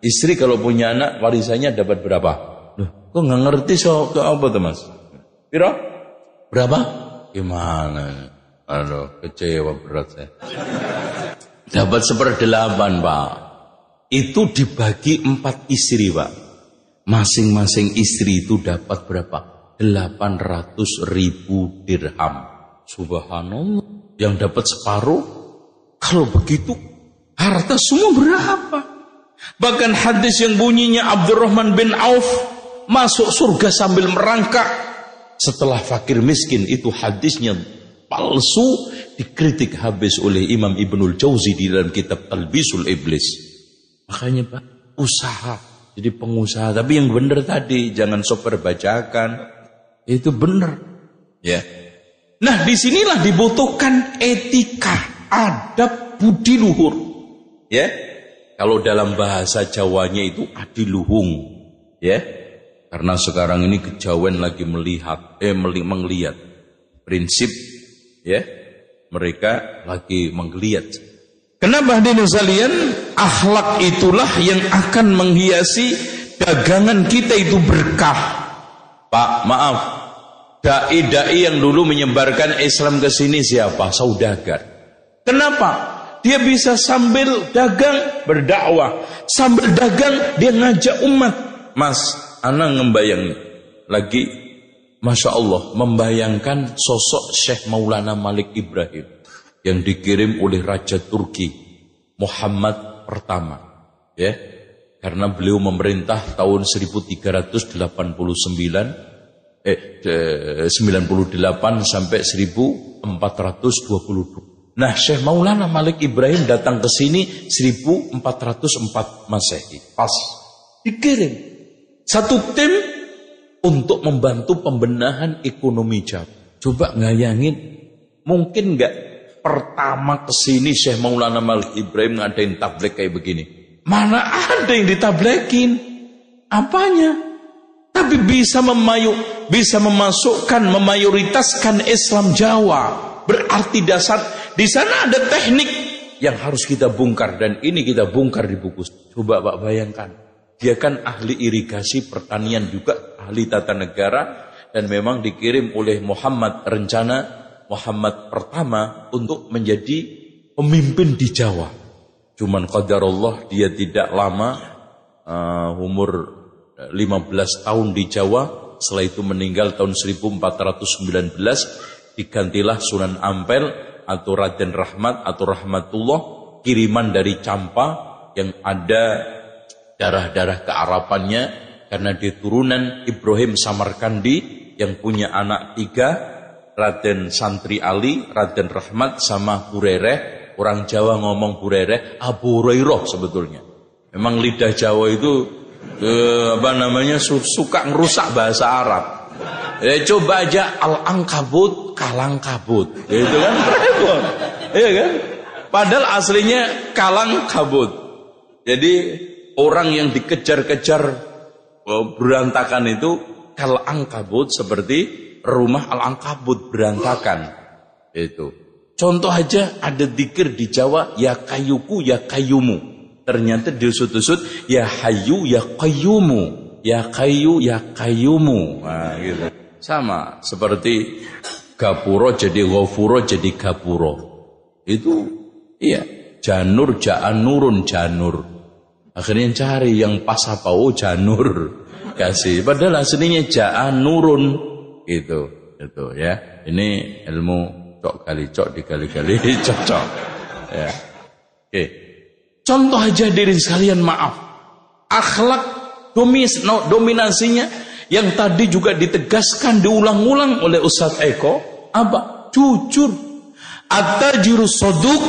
Istri kalau punya anak warisannya dapat berapa? Loh, kok nggak ngerti so ke apa tuh mas? Piro? Berapa? Gimana? Aduh, kecewa berat saya. Dapat seperdelapan pak. Itu dibagi empat istri pak. Masing-masing istri itu dapat berapa? 800 ribu dirham. Subhanallah. Yang dapat separuh. Kalau begitu, harta semua berapa? Bahkan hadis yang bunyinya Abdurrahman bin Auf masuk surga sambil merangkak. Setelah fakir miskin itu hadisnya palsu dikritik habis oleh Imam Ibnul Jauzi di dalam kitab Talbisul Iblis. Makanya Pak, usaha jadi pengusaha. Tapi yang benar tadi jangan super bacakan. Itu benar. Ya. Nah di sinilah dibutuhkan etika, adab, budi luhur. Ya, kalau dalam bahasa Jawanya itu adiluhung. Ya, karena sekarang ini kejawen lagi melihat, eh melihat prinsip, ya, mereka lagi menggeliat. Kenapa hadirin sekalian? Akhlak itulah yang akan menghiasi dagangan kita itu berkah. Pak, maaf, Dai-dai yang dulu menyebarkan Islam ke sini siapa? Saudagar. Kenapa? Dia bisa sambil dagang berdakwah, sambil dagang dia ngajak umat. Mas, anak ngembayang lagi Masya Allah membayangkan sosok Syekh Maulana Malik Ibrahim yang dikirim oleh Raja Turki Muhammad pertama ya karena beliau memerintah tahun 1389 eh, 98 sampai 1422. Nah, Syekh Maulana Malik Ibrahim datang ke sini 1404 Masehi. Pas dikirim satu tim untuk membantu pembenahan ekonomi Jawa. Coba ngayangin, mungkin nggak pertama ke sini Syekh Maulana Malik Ibrahim ngadain tablek kayak begini. Mana ada yang ditablekin? Apanya? Tapi bisa memayu, bisa memasukkan, memayoritaskan Islam Jawa. Berarti dasar di sana ada teknik yang harus kita bongkar dan ini kita bongkar di buku. Coba Pak bayangkan, dia kan ahli irigasi pertanian juga, ahli tata negara dan memang dikirim oleh Muhammad rencana Muhammad pertama untuk menjadi pemimpin di Jawa. Cuman Allah dia tidak lama uh, umur 15 tahun di Jawa, setelah itu meninggal tahun 1419, digantilah Sunan Ampel atau Raden Rahmat atau Rahmatullah, kiriman dari Campa yang ada darah-darah kearapannya. Karena diturunan Ibrahim Samarkandi yang punya anak tiga, Raden Santri Ali, Raden Rahmat sama Burereh, orang Jawa ngomong Burereh, Abu Hurairah sebetulnya. Memang lidah Jawa itu eh, apa namanya suka ngerusak bahasa Arab. Ya, coba aja al-angkabut kalang kabut. Ya, itu kan repot. Iya kan? Padahal aslinya kalang kabut. Jadi orang yang dikejar-kejar oh, berantakan itu kalang kabut seperti rumah al-angkabut berantakan. Itu. Contoh aja ada dikir di Jawa ya kayuku ya kayumu. Ternyata diusut-usut ya hayu ya qayyumu. Ya kayu ya kayumu. Nah, gitu. Sama seperti gapuro jadi ghafuro jadi gapuro. Itu iya, janur jaan nurun janur. Akhirnya cari yang pas apa oh janur kasih. Padahal aslinya jaan nurun gitu. Itu ya. Ini ilmu cok kali cok dikali-kali cocok. [laughs] Ya. Oke. Contoh aja diri sekalian maaf. Akhlak domis, no, dominasinya yang tadi juga ditegaskan diulang-ulang oleh Ustadz Eko apa? Jujur. At-tajiru soduk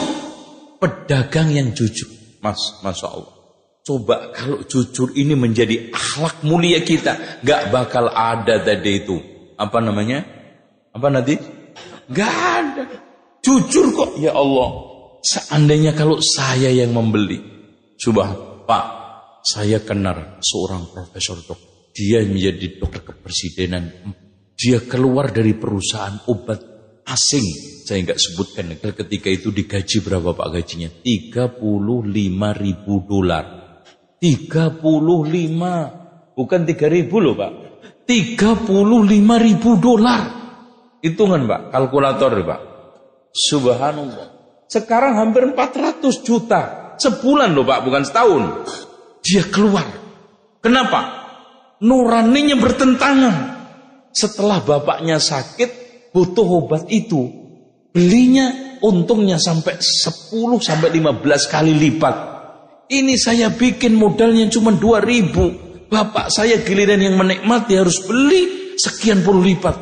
pedagang yang jujur. Mas, masya Allah. Coba kalau jujur ini menjadi akhlak mulia kita, gak bakal ada tadi itu. Apa namanya? Apa nanti? Gak ada. Jujur kok, ya Allah. Seandainya kalau saya yang membeli, coba Pak, saya kenal seorang profesor dok. Dia menjadi dokter kepresidenan. Dia keluar dari perusahaan obat asing. Saya nggak sebutkan. Ketika itu digaji berapa Pak gajinya? 35 ribu dolar. 35. Bukan 3 ribu loh Pak. 35 ribu dolar. Hitungan Pak. Kalkulator Pak. Subhanallah. Sekarang hampir 400 juta. Sebulan loh Pak, bukan setahun. Dia keluar. Kenapa? Nuraninya bertentangan. Setelah bapaknya sakit, butuh obat itu. Belinya untungnya sampai 10 sampai 15 kali lipat. Ini saya bikin modalnya cuma 2000. Bapak saya giliran yang menikmati harus beli sekian puluh lipat.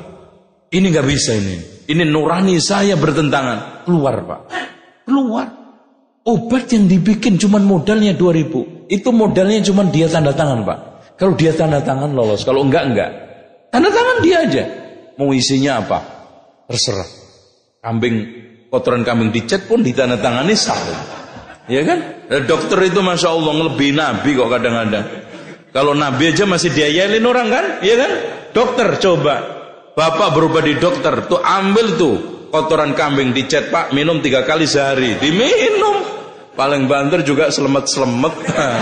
Ini nggak bisa ini. Ini nurani saya bertentangan. Keluar pak. Keluar. Obat yang dibikin cuma modalnya 2000. Itu modalnya cuma dia tanda tangan, Pak. Kalau dia tanda tangan lolos, kalau enggak enggak. Tanda tangan dia aja. Mau isinya apa? Terserah. Kambing kotoran kambing dicet pun ditandatangani sah. Ya kan? Dokter itu masya Allah lebih nabi kok kadang-kadang. Kalau nabi aja masih diayalin orang kan? Ya kan? Dokter coba. Bapak berubah di dokter tuh ambil tuh kotoran kambing dicet pak minum tiga kali sehari. Diminum. Paling banter juga selemet-selemet.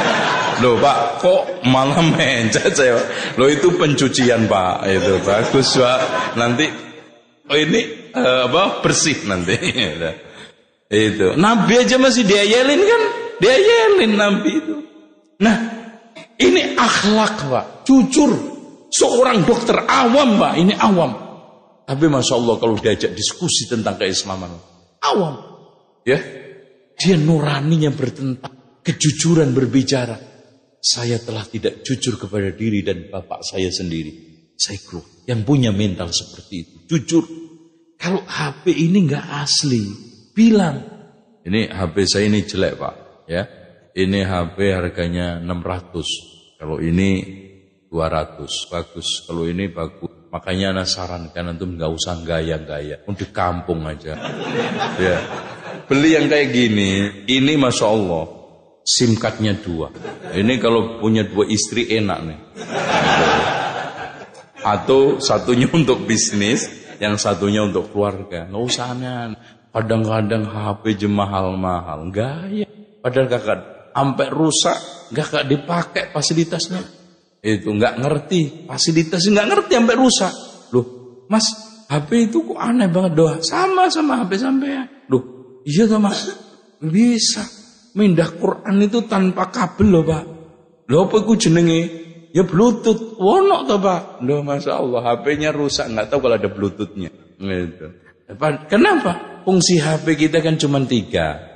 [laughs] Loh pak kok malah mencet saya loh itu pencucian pak. Itu bagus pak. Nanti oh ini uh, apa bersih nanti. [laughs] Itu. Nabi aja masih diayelin kan? Diayelin nabi itu. Nah ini akhlak pak jujur seorang dokter awam pak ini awam tapi Masya Allah kalau diajak diskusi tentang keislaman. Awam. Ya. Dia nuraninya bertentang. Kejujuran berbicara. Saya telah tidak jujur kepada diri dan bapak saya sendiri. Saya keluar. Yang punya mental seperti itu. Jujur. Kalau HP ini nggak asli. Bilang. Ini HP saya ini jelek pak. Ya. Ini HP harganya 600. Kalau ini 200. Bagus. Kalau ini bagus. Makanya anak sarankan antum nggak usah gaya-gaya, di kampung aja. [laughs] ya. Beli yang kayak gini, ini masya Allah, sim cardnya dua. Ini kalau punya dua istri enak nih. Atau satunya [laughs] untuk bisnis, yang satunya untuk keluarga. Nggak usah aneh. Kadang-kadang HP je mahal-mahal, gaya. Padahal kakak sampai rusak, gak kakak dipakai fasilitasnya. Itu nggak ngerti. Fasilitas nggak ngerti sampai rusak. Loh mas HP itu kok aneh banget. Doa sama sama HP sampean. Loh iya mas. Bisa. Mindah Quran itu tanpa kabel loh pak. Loh apa itu jenenge? Ya bluetooth. Wono tuh pak. Loh masya Allah HP-nya rusak. Nggak tahu kalau ada bluetoothnya. Gitu. Kenapa? Fungsi HP kita kan cuma tiga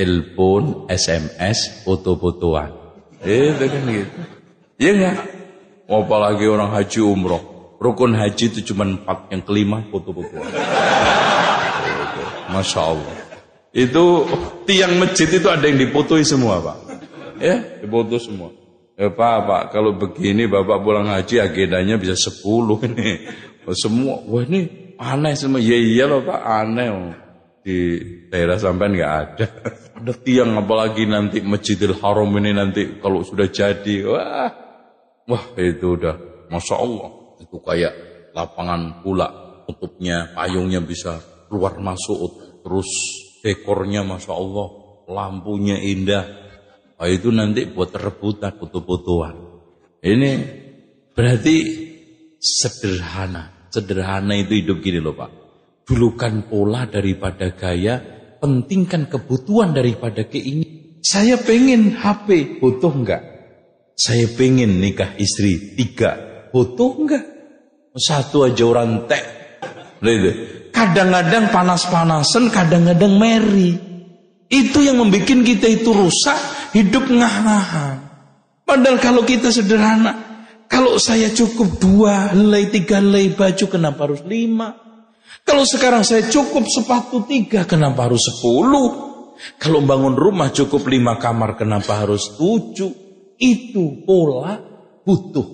telepon SMS foto-fotoan itu kan gitu Iya enggak? Apalagi orang haji umroh. Rukun haji itu cuma empat. Yang kelima foto-foto. Masya Allah. Itu tiang masjid itu ada yang dipotoi semua Pak. Ya, dipoto semua. Ya Pak, Pak, kalau begini Bapak pulang haji agendanya bisa sepuluh ini. Semua, wah ini aneh semua. Ya iya loh Pak, aneh. Di daerah sampean nggak ada. Ada tiang apalagi nanti Masjidil Haram ini nanti kalau sudah jadi, wah Wah itu udah Masya Allah. Itu kayak lapangan pula. Tutupnya, payungnya bisa keluar masuk. Terus dekornya Masya Allah. Lampunya indah. Nah, itu nanti buat rebutan foto-fotoan. Ini berarti sederhana. sederhana itu hidup gini loh Pak. Dulukan pola daripada gaya, pentingkan kebutuhan daripada keinginan. Saya pengen HP, butuh enggak? Saya pengen nikah istri tiga, butuh enggak? Satu aja orang tek. Kadang-kadang panas-panasan, kadang-kadang meri. Itu yang membuat kita itu rusak, hidup ngah-ngahan. Padahal kalau kita sederhana, kalau saya cukup dua helai, tiga helai baju, kenapa harus lima? Kalau sekarang saya cukup sepatu tiga, kenapa harus sepuluh? Kalau bangun rumah cukup lima kamar, kenapa harus tujuh? Itu pola butuh.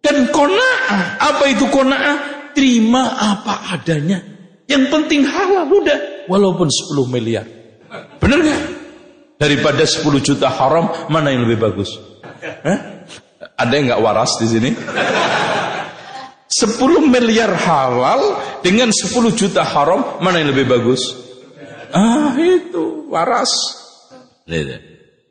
Dan kona'ah, apa itu kona'ah? Terima apa adanya. Yang penting halal udah, walaupun sepuluh miliar. Benar gak? Daripada sepuluh juta haram, mana yang lebih bagus? Hah? Ada yang nggak waras di sini? 10 miliar halal dengan 10 juta haram mana yang lebih bagus? Ah itu waras.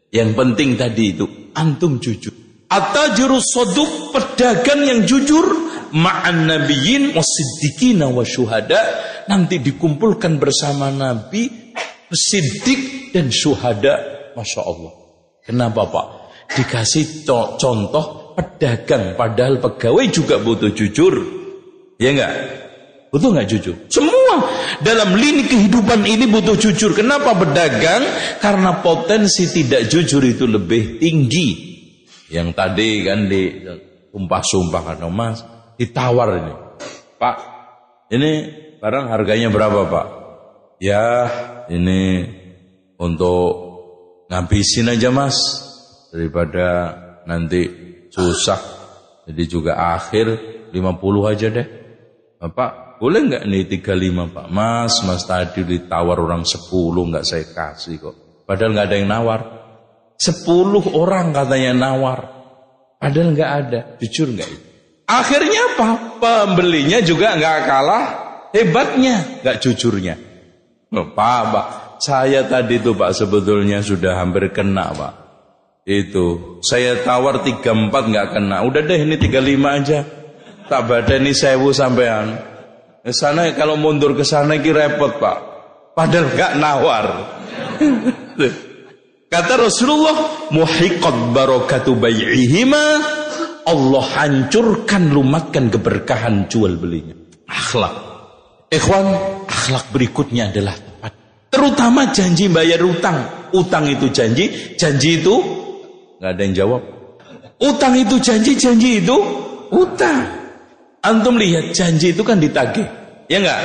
Yang penting tadi itu antum jujur. Atajurus soduk pedagang yang jujur ma'an nabiyyin wasiddiqina wa syuhada nanti dikumpulkan bersama nabi siddiq dan syuhada Masya Allah kenapa Pak dikasih contoh pedagang padahal pegawai juga butuh jujur. Ya enggak? Butuh enggak jujur? Semua dalam lini kehidupan ini butuh jujur. Kenapa pedagang? Karena potensi tidak jujur itu lebih tinggi. Yang tadi kan di sumpah-sumpah kan Mas, ditawar ini. Pak, ini barang harganya berapa, Pak? Ya, ini untuk ngabisin aja, Mas. Daripada nanti susah. Jadi juga akhir 50 aja deh. Bapak, boleh nggak nih 35 Pak? Mas, mas tadi ditawar orang 10 nggak saya kasih kok. Padahal nggak ada yang nawar. 10 orang katanya nawar. Padahal nggak ada. Jujur nggak itu? Akhirnya apa? Pembelinya juga nggak kalah hebatnya, nggak jujurnya. Pak, Pak, saya tadi tuh Pak sebetulnya sudah hampir kena Pak. Itu saya tawar 34 nggak kena. Udah deh ini 35 aja. Tak badani sewu sampean. Sana kalau mundur ke sana ki repot, Pak. Padahal nggak nawar. [laughs] Kata Rasulullah, muhiqat barakatu bai'ihima Allah hancurkan lumatkan keberkahan jual belinya. Akhlak. Ikhwan, akhlak berikutnya adalah tepat. Terutama janji bayar utang. Utang itu janji, janji itu Nggak ada yang jawab. Utang itu janji, janji itu utang. Antum lihat janji itu kan ditagih. Ya enggak?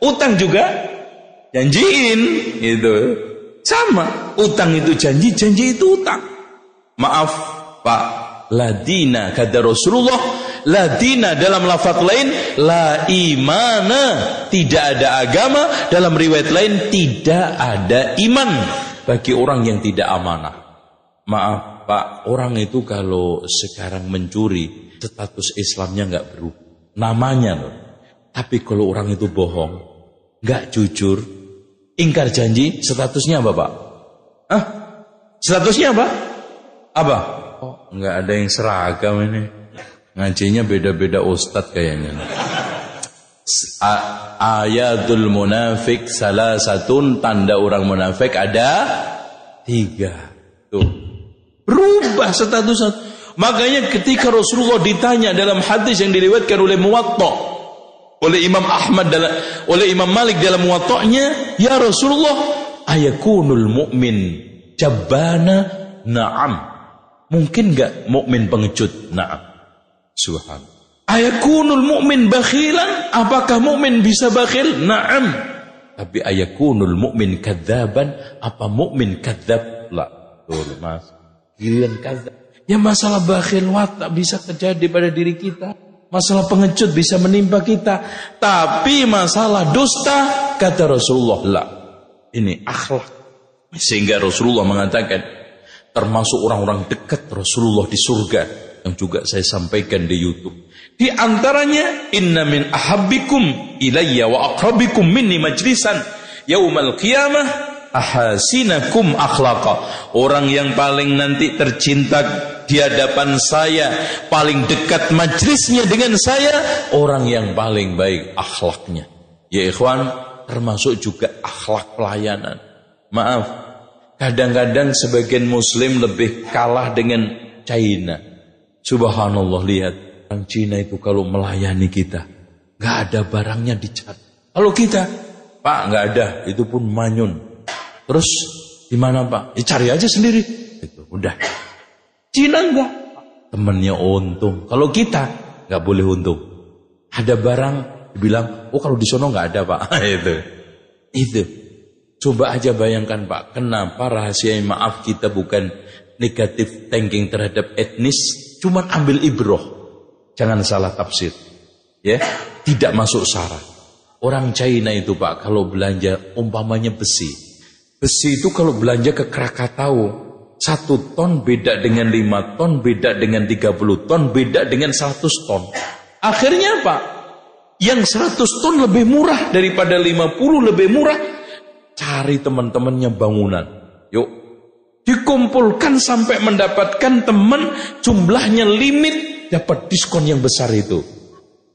Utang juga janjiin gitu. Sama, utang itu janji, janji itu utang. Maaf, Pak, ladina kata Rasulullah, ladina dalam lafaz lain la imana, tidak ada agama, dalam riwayat lain tidak ada iman bagi orang yang tidak amanah. Maaf, Pak, orang itu kalau sekarang mencuri, status Islamnya nggak berubah. Namanya loh. Tapi kalau orang itu bohong, nggak jujur, ingkar janji, statusnya apa Pak? Ah, statusnya apa? Apa? Oh, nggak ada yang seragam ini. Ngajinya beda-beda ustadz kayaknya. Ayatul munafik salah satu tanda orang munafik ada tiga. Tuh. Berubah status. Makanya ketika Rasulullah ditanya dalam hadis yang diriwayatkan oleh Muwatta oleh Imam Ahmad dalam oleh Imam Malik dalam Muwatta'nya, "Ya Rasulullah, ayakunul mu'min jabana?" Naam. Mungkin enggak mukmin pengecut? Naam. Subhan. Ayakunul mu'min bakhilan? Apakah mukmin bisa bakhil? Naam. Tapi ayakunul mu'min kadzaban? Apa mukmin kadzab? La. Betul, Mas. Giliran kadzab. Ya masalah bakhil tak bisa terjadi pada diri kita. Masalah pengecut bisa menimpa kita. Tapi masalah dusta kata Rasulullah lah. Ini akhlak. Sehingga Rasulullah mengatakan termasuk orang-orang dekat Rasulullah di surga yang juga saya sampaikan di YouTube. Di antaranya inna min ahabbikum ilayya wa aqrabikum minni majlisan yaumal qiyamah ahasinakum akhlaqa. Orang yang paling nanti tercinta di hadapan saya, paling dekat majlisnya dengan saya, orang yang paling baik akhlaknya. Ya ikhwan, termasuk juga akhlak pelayanan. Maaf, kadang-kadang sebagian muslim lebih kalah dengan China. Subhanallah lihat, orang Cina itu kalau melayani kita, nggak ada barangnya dicat. Kalau kita, Pak nggak ada, itu pun manyun. Terus di mana Pak? Ya, cari aja sendiri. Itu udah. Cina enggak. Temennya untung. Kalau kita nggak boleh untung. Ada barang dibilang, oh kalau di sono nggak ada Pak. [laughs] itu. Itu. Coba aja bayangkan Pak, kenapa rahasia maaf kita bukan negatif thinking terhadap etnis, cuman ambil ibroh. Jangan salah tafsir. Ya, tidak masuk syarat. Orang China itu Pak, kalau belanja umpamanya besi, Besi itu kalau belanja ke Krakatau, satu ton beda dengan lima ton, beda dengan tiga puluh ton, beda dengan seratus ton. Akhirnya apa? Yang seratus ton lebih murah daripada lima puluh lebih murah. Cari teman-temannya bangunan. Yuk. Dikumpulkan sampai mendapatkan teman jumlahnya limit dapat diskon yang besar itu.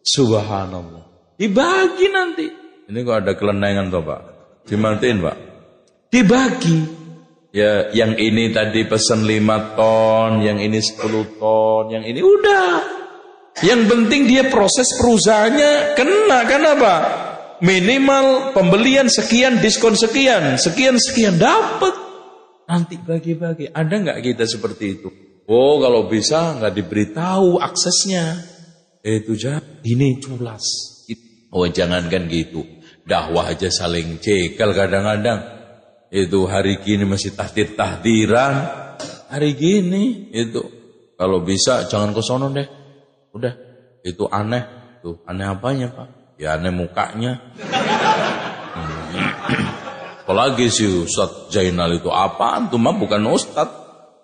Subhanallah. Dibagi nanti. Ini kok ada kelenengan toh Pak? Dimatiin Pak? Dibagi. Ya, yang ini tadi pesan 5 ton, yang ini 10 ton, yang ini udah. Yang penting dia proses perusahaannya kena kan apa? Minimal pembelian sekian, diskon sekian, sekian sekian dapat. Nanti bagi-bagi. Ada nggak kita seperti itu? Oh, kalau bisa nggak diberitahu aksesnya. Itu jangan ini culas. Oh, jangankan gitu. Dakwah aja saling cekal kadang-kadang. Itu hari gini masih tahdir-tahdiran. Hari gini itu kalau bisa jangan ke sono deh. Udah, itu aneh. Tuh, aneh apanya, Pak? Ya aneh mukanya. Apalagi si Ustadz Jainal itu apaan tuh mah bukan Ustadz.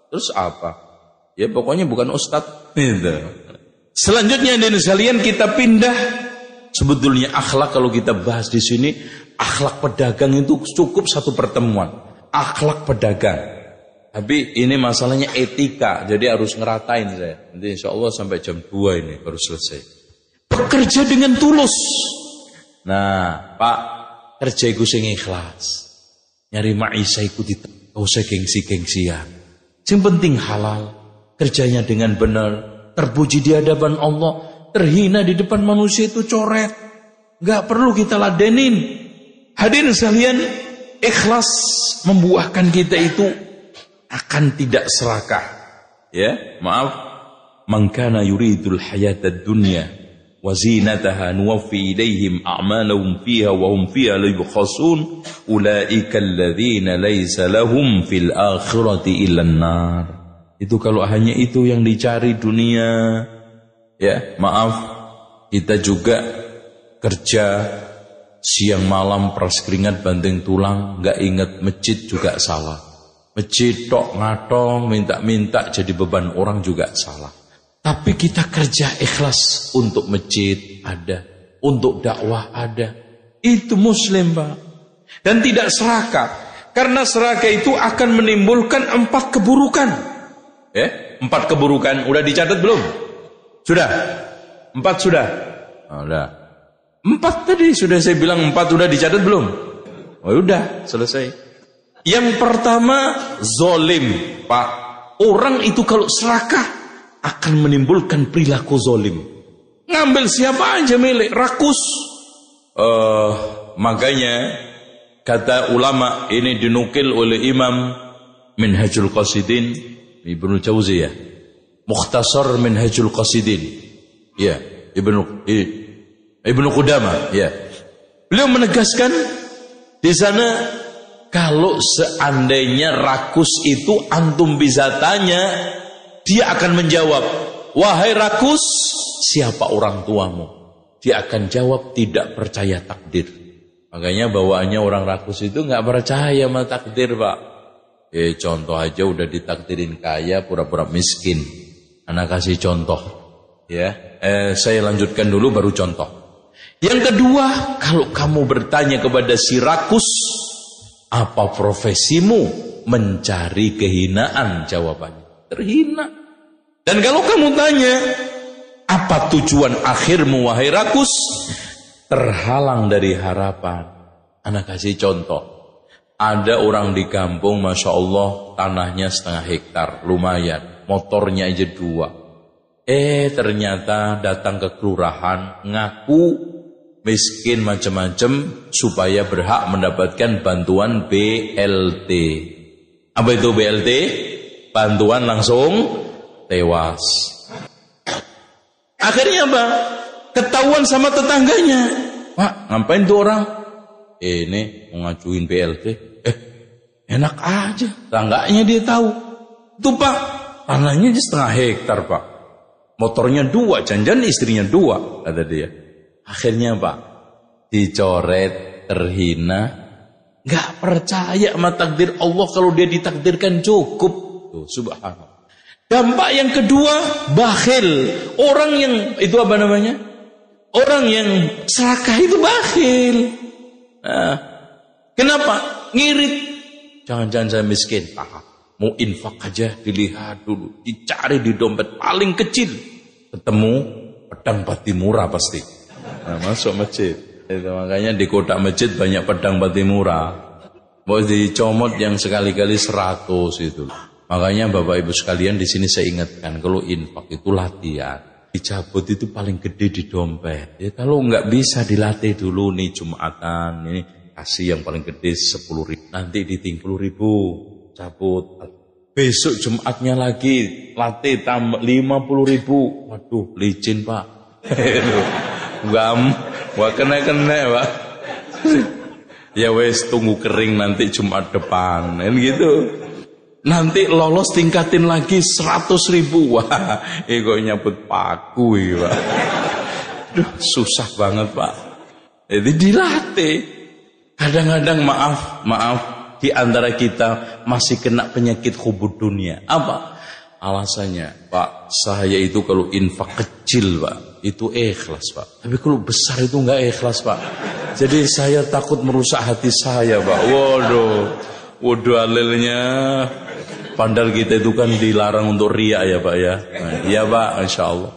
Terus apa? Ya pokoknya bukan Ustadz. Gitu. Selanjutnya di sekalian kita pindah sebetulnya akhlak kalau kita bahas di sini akhlak pedagang itu cukup satu pertemuan. Akhlak pedagang. Tapi ini masalahnya etika, jadi harus ngeratain saya. Nanti insya Allah sampai jam 2 ini baru selesai. Bekerja dengan tulus. Nah, Pak, kerja itu sing ikhlas. Nyari maisha iku tidak usah gengsi-gengsian. Yang penting halal, kerjanya dengan benar, terpuji di hadapan Allah, terhina di depan manusia itu coret. Gak perlu kita ladenin. Hadirin sekalian, ikhlas membuahkan kita itu akan tidak serakah. Ya, maaf. Man kana yuridul hayatad dunya wa zinataha nuwaffi ilaihim a'malahum fiha wa hum fiha la yubkhasun ulaika alladhina laysa lahum fil akhirati illa nar. Itu kalau hanya itu yang dicari dunia. Ya, maaf. Kita juga kerja Siang malam peras keringat banting tulang, nggak inget masjid juga salah. Masjid tok ngatong, minta-minta jadi beban orang juga salah. Tapi kita kerja ikhlas untuk masjid ada, untuk dakwah ada. Itu muslim pak. Dan tidak serakah. Karena serakah itu akan menimbulkan empat keburukan. Ya, empat keburukan. Udah dicatat belum? Sudah? Empat sudah? Oh, udah. Empat tadi sudah saya bilang empat sudah dicatat belum? Oh udah selesai. Yang pertama zolim pak. Orang itu kalau serakah akan menimbulkan perilaku zolim. Ngambil siapa aja milik rakus. Uh, makanya kata ulama ini dinukil oleh Imam Minhajul Qasidin Ibnu Jauziyah. Mukhtasar Minhajul Qasidin. Ya, Ibnu Ibnu Qudama, ya. Beliau menegaskan di sana kalau seandainya rakus itu antum bisa tanya, dia akan menjawab, "Wahai rakus, siapa orang tuamu?" Dia akan jawab tidak percaya takdir. Makanya bawaannya orang rakus itu nggak percaya sama takdir, Pak. Eh contoh aja udah ditakdirin kaya pura-pura miskin. Anak kasih contoh. Ya, eh, saya lanjutkan dulu baru contoh. Yang kedua, kalau kamu bertanya kepada si rakus, apa profesimu? Mencari kehinaan jawabannya. Terhina. Dan kalau kamu tanya, apa tujuan akhirmu wahai rakus? Terhalang dari harapan. Anak kasih contoh. Ada orang di kampung, Masya Allah, tanahnya setengah hektar, lumayan. Motornya aja dua. Eh, ternyata datang ke kelurahan, ngaku miskin macam-macam supaya berhak mendapatkan bantuan BLT. Apa itu BLT? Bantuan langsung tewas. Akhirnya apa? Ketahuan sama tetangganya. Pak, ngapain tuh orang? ini mau ngajuin BLT. Eh, enak aja. Tangganya dia tahu. Tuh pak, tanahnya aja setengah hektar pak. Motornya dua, janjian istrinya dua, kata dia. Akhirnya pak, dicoret, terhina, nggak percaya sama takdir Allah kalau dia ditakdirkan cukup. Tuh, subhanallah. Dampak yang kedua, bakhil. Orang yang, itu apa namanya? Orang yang serakah itu bakhil. Nah, kenapa? Ngirit. Jangan-jangan saya miskin. Ah, mau infak aja dilihat dulu. Dicari di dompet paling kecil. Ketemu pedang pati murah pasti. Nah, masuk masjid. Itu makanya di kotak masjid banyak pedang pati murah. Mau dicomot yang sekali-kali seratus itu. Makanya Bapak Ibu sekalian di sini saya ingatkan kalau infak itu latihan. Dicabut itu paling gede di dompet. Ya kalau nggak bisa dilatih dulu nih Jumatan, ini kasih yang paling gede 10 ribu. Nanti di 10 ribu, cabut. Besok Jumatnya lagi, latih tambah 50 ribu. Waduh, licin pak. [laughs] Gam, wah kena-kena pak. ya wes tunggu kering nanti Jumat depan. Kan gitu. Nanti lolos tingkatin lagi 100 ribu. [laughs] Wah, ego nyabut paku ya, Pak. Duh, susah banget, Pak. Jadi dilatih. Kadang-kadang maaf, maaf, di antara kita masih kena penyakit hubud dunia. Apa? Alasannya, Pak, saya itu kalau infak kecil, Pak, itu ikhlas, Pak. Tapi kalau besar itu enggak ikhlas, Pak. Jadi saya takut merusak hati saya, Pak. Waduh. Waduh alilnya. Padahal kita itu kan dilarang untuk riak ya Pak ya. Nah, iya Pak, Insya Allah.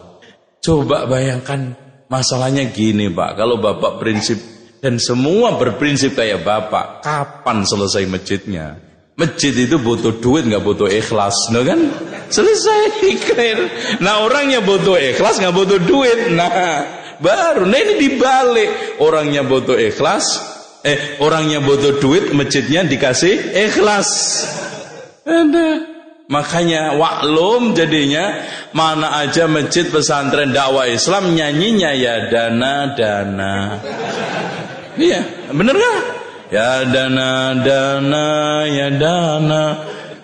Coba bayangkan masalahnya gini Pak. Kalau Bapak prinsip dan semua berprinsip kayak Bapak, kapan selesai masjidnya? Masjid itu butuh duit nggak butuh ikhlas, no kan? Selesai [laughs] clear. Nah orangnya butuh ikhlas nggak butuh duit. Nah baru, nah ini dibalik. Orangnya butuh ikhlas, eh orangnya butuh duit, masjidnya dikasih ikhlas. Ada. Makanya waklum jadinya mana aja masjid pesantren dakwah Islam nyanyinya ya dana dana. Iya, bener kan? Ya dana dana ya dana.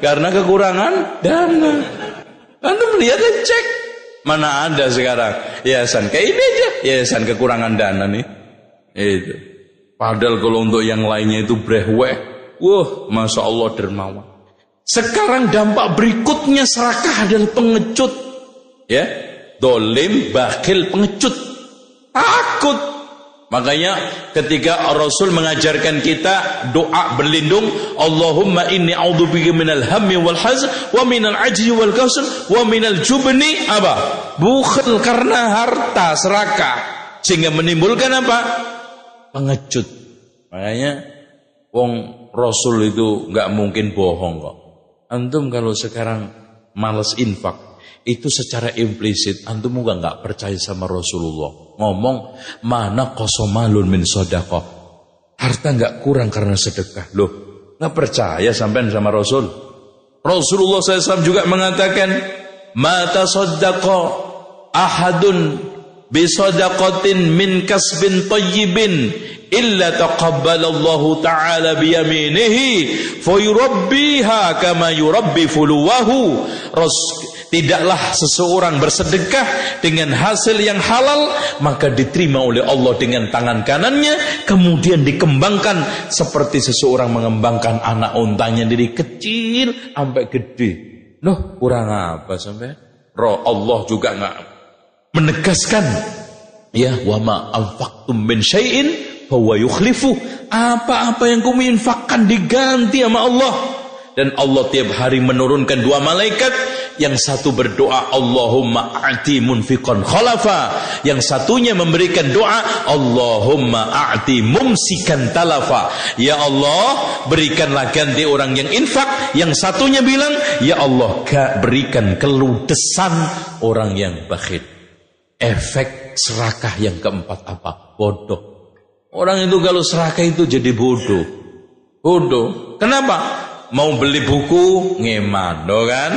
Karena kekurangan dana. Anda melihat cek mana ada sekarang yayasan kayak ini aja yayasan kekurangan dana nih. Itu. Padahal kalau untuk yang lainnya itu brehweh, wah masya Allah dermawan. Sekarang dampak berikutnya serakah adalah pengecut. Ya, dolim, bakil, pengecut. Takut. Makanya ketika Rasul mengajarkan kita doa berlindung, Allahumma inni a'udzubika minal hammi wal hazn wa minal ajzi wal kasal wa minal jubni apa? Bukhil karena harta serakah sehingga menimbulkan apa? Pengecut. Makanya wong Rasul itu nggak mungkin bohong kok. Antum kalau sekarang males infak, itu secara implisit antum juga nggak percaya sama Rasulullah. Ngomong mana kosomalun min sodakoh. Harta nggak kurang karena sedekah. Loh, nggak percaya sampai sama Rasul. Rasulullah SAW juga mengatakan, mata sodako ahadun bisodakotin min kasbin tayyibin illa taqabbalallahu ta'ala biyaminihi fayurabbiha kama yurabbi fuluwahu Ros, tidaklah seseorang bersedekah dengan hasil yang halal maka diterima oleh Allah dengan tangan kanannya kemudian dikembangkan seperti seseorang mengembangkan anak untanya dari kecil sampai gede. Loh kurang apa sampai? Roh Allah juga nggak menegaskan. Ya wa ma anfaqtum min syai'in bahwa yukhlifu. Apa-apa yang kamu infakkan diganti sama Allah dan Allah tiap hari menurunkan dua malaikat. Yang satu berdoa Allahumma a'ti munfiqan khalafa. Yang satunya memberikan doa Allahumma a'ti mumsikan talafa. Ya Allah berikanlah ganti orang yang infak. Yang satunya bilang ya Allah berikan keludesan orang yang bakhil. Efek serakah yang keempat apa? Bodoh. Orang itu kalau serakah itu jadi bodoh. Bodoh. Kenapa mau beli buku ngeman, do kan?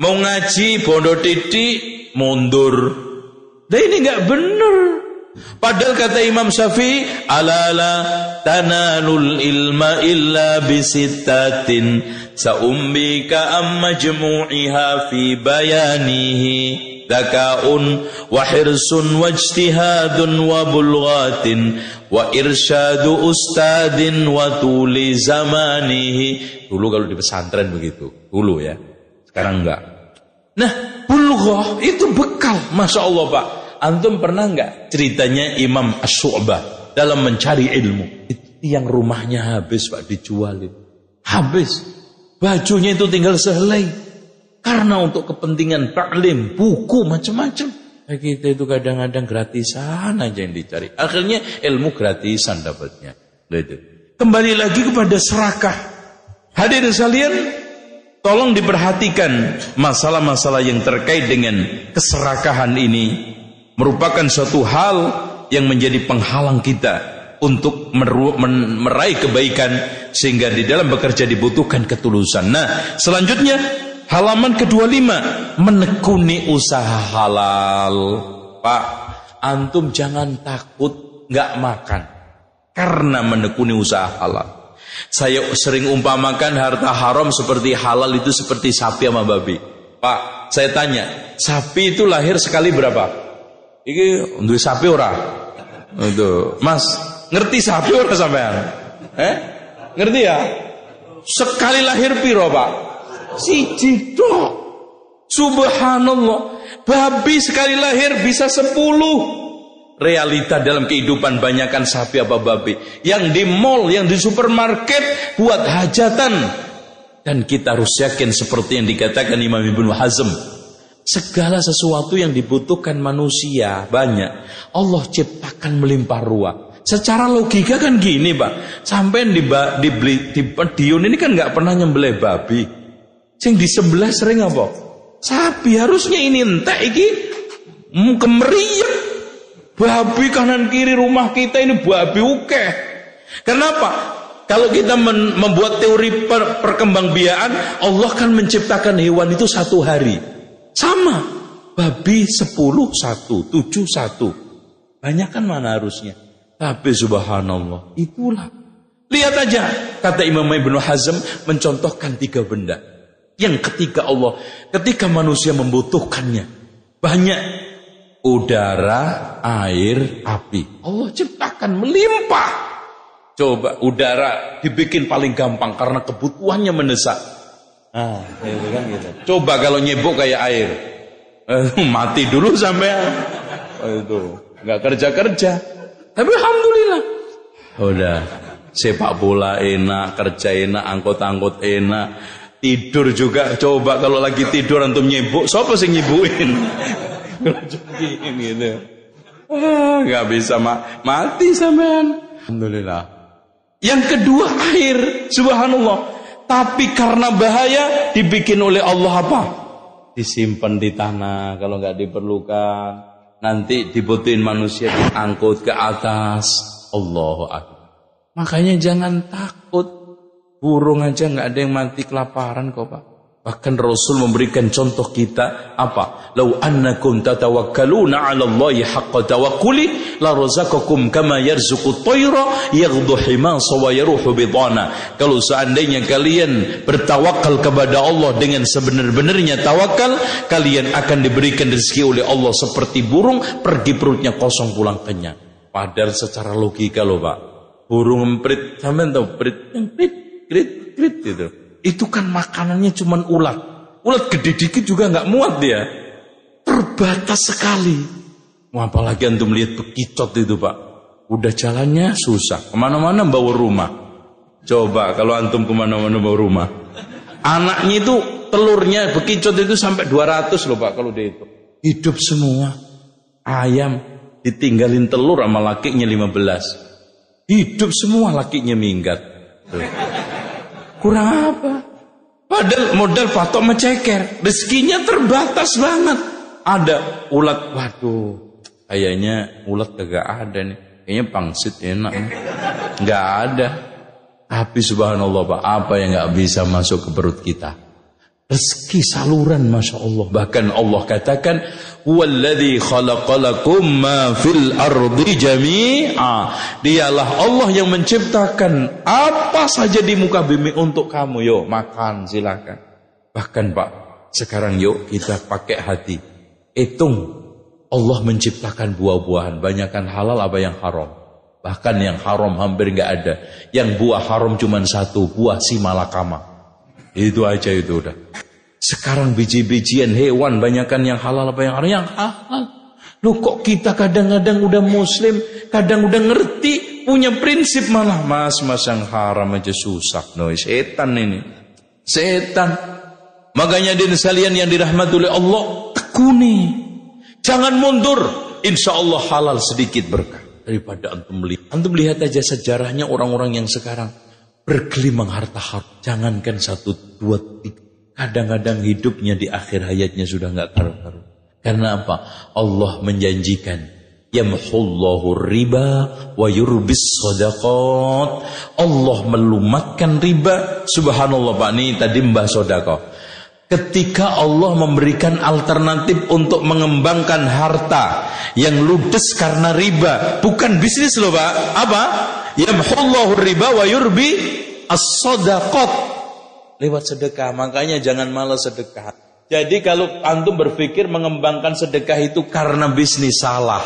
Mau ngaji bondo titik mundur. Nah ini nggak benar. Padahal kata Imam Syafi'i, alala tananul ilma illa bisittatin saumbika amma majmu'iha fi bayanihi dakaun wa hirsun wa ijtihadun wa bulghatin wa irsyadu ustadin wa tuli zamanihi dulu kalau di pesantren begitu dulu ya. Sekarang enggak. Nah bulghah itu bekal. Masya Allah Pak. Antum pernah enggak ceritanya Imam As-Su'bah dalam mencari ilmu? Itu yang rumahnya habis Pak dijualin. Habis. Bajunya itu tinggal sehelai. Karena untuk kepentingan taklim buku macam-macam. Nah, kita itu kadang-kadang gratisan aja yang dicari. Akhirnya ilmu gratisan dapatnya. Nah. Kembali lagi kepada serakah. Hadirin sekalian, tolong diperhatikan masalah-masalah yang terkait dengan keserakahan ini merupakan suatu hal yang menjadi penghalang kita untuk meraih kebaikan sehingga di dalam bekerja dibutuhkan ketulusan. Nah, selanjutnya Halaman kedua lima menekuni usaha halal. Pak, antum jangan takut nggak makan karena menekuni usaha halal. Saya sering umpamakan harta haram seperti halal itu seperti sapi sama babi. Pak, saya tanya, sapi itu lahir sekali berapa? Ini untuk sapi ora? Itu, Mas, ngerti sapi ora sampean? Eh? Ngerti ya? Sekali lahir piro, Pak? Siji. Subhanallah. Babi sekali lahir bisa sepuluh. Realita dalam kehidupan banyakkan sapi apa babi. Yang di mall, yang di supermarket buat hajatan. Dan kita harus yakin seperti yang dikatakan Imam Ibnu Hazm. Segala sesuatu yang dibutuhkan manusia banyak. Allah ciptakan melimpah ruah. Secara logika kan gini pak. Sampai di, di, di, di, di ini kan nggak pernah nyembelih babi. Sing di sebelah sering apa? Sapi harusnya ini entek iki kemeriah. Babi kanan kiri rumah kita ini babi uke. Kenapa? Kalau kita membuat teori per perkembangbiaan, Allah kan menciptakan hewan itu satu hari. Sama. Babi sepuluh satu, tujuh satu. Banyak kan mana harusnya? Tapi subhanallah, itulah. Lihat aja, kata Imam Ibn Hazm mencontohkan tiga benda. Yang ketika Allah, ketika manusia membutuhkannya, banyak udara, air, api. Allah ciptakan melimpah. Coba udara dibikin paling gampang karena kebutuhannya mendesak. Ah, itu kan gitu. Coba kalau nyebok kayak air, eh, mati dulu sampai oh, itu nggak kerja kerja. Tapi alhamdulillah, udah sepak bola enak, kerja enak, angkot-angkot enak, Tidur juga coba kalau lagi tidur antum nyibuk, siapa sih nyibuin? gitu. Ah, nggak bisa ma mati sampean. Alhamdulillah. Yang kedua air, subhanallah. Tapi karena bahaya dibikin oleh Allah apa? Disimpan di tanah kalau nggak diperlukan. Nanti dibutuhin manusia diangkut ke atas. Allahu Akbar. Makanya jangan takut Burung aja nggak ada yang mati kelaparan kok Pak. Bahkan Rasul memberikan contoh kita apa? Lau annakum tatawakkaluna 'ala Allahi haqqa tawakkuli la razaqakum kama yarzuqu tayra yaghdu himasa wa yaruhu bidana. Kalau seandainya kalian bertawakal kepada Allah dengan sebenar-benarnya tawakal, kalian akan diberikan rezeki oleh Allah seperti burung pergi perutnya kosong pulang kenyang. Padahal secara logika loh Pak. Burung emprit, sampean tahu emprit, emprit krit krit gitu. Itu kan makanannya cuman ulat. Ulat gede dikit juga nggak muat dia. Terbatas sekali. Mau apalagi antum lihat bekicot itu pak. Udah jalannya susah. Ke mana-mana bawa rumah. Coba kalau antum ke mana-mana bawa rumah. Anaknya itu telurnya bekicot itu sampai 200 loh Pak kalau dia itu. Hidup semua. Ayam ditinggalin telur sama lakinya 15. Hidup semua lakinya minggat. Kurang apa? Padahal modal patok menceker. Rezekinya terbatas banget. Ada ulat. Waduh. Kayaknya ulat kagak ada nih. Kayaknya pangsit enak. Enggak ada. Tapi subhanallah Pak, apa yang nggak bisa masuk ke perut kita? Rezeki saluran Masya Allah. Bahkan Allah katakan, Walladhi khalaqalakum ma fil ardi jami'a. Dialah Allah yang menciptakan apa saja di muka bumi untuk kamu. Yuk makan silakan. Bahkan Pak, sekarang yuk kita pakai hati. Hitung. Allah menciptakan buah-buahan. Banyakkan halal apa yang haram. Bahkan yang haram hampir nggak ada. Yang buah haram cuma satu, buah si malakama. Itu aja itu udah. Sekarang biji-bijian hewan banyakkan yang halal apa yang haram? Yang halal. Lu kok kita kadang-kadang udah muslim, kadang udah ngerti, punya prinsip malah mas mas yang haram aja susah. No, setan ini. Setan. Makanya din sekalian yang dirahmati oleh Allah, tekuni. Jangan mundur. Insya Allah halal sedikit berkah daripada antum melihat. Antum lihat aja sejarahnya orang-orang yang sekarang bergelimang harta harta. Jangankan satu, dua, tiga. Kadang-kadang hidupnya di akhir hayatnya sudah nggak karu-karu. Karena apa? Allah menjanjikan yamhullahu riba wa yurbis sadaqat. Allah melumatkan riba. Subhanallah Pak, ini tadi mbah sodako. Ketika Allah memberikan alternatif untuk mengembangkan harta yang ludes karena riba, bukan bisnis loh Pak. Apa? Yamhullahu riba wa yurbi as-sadaqat. Lewat sedekah, makanya jangan malas sedekah. Jadi kalau antum berpikir mengembangkan sedekah itu karena bisnis salah.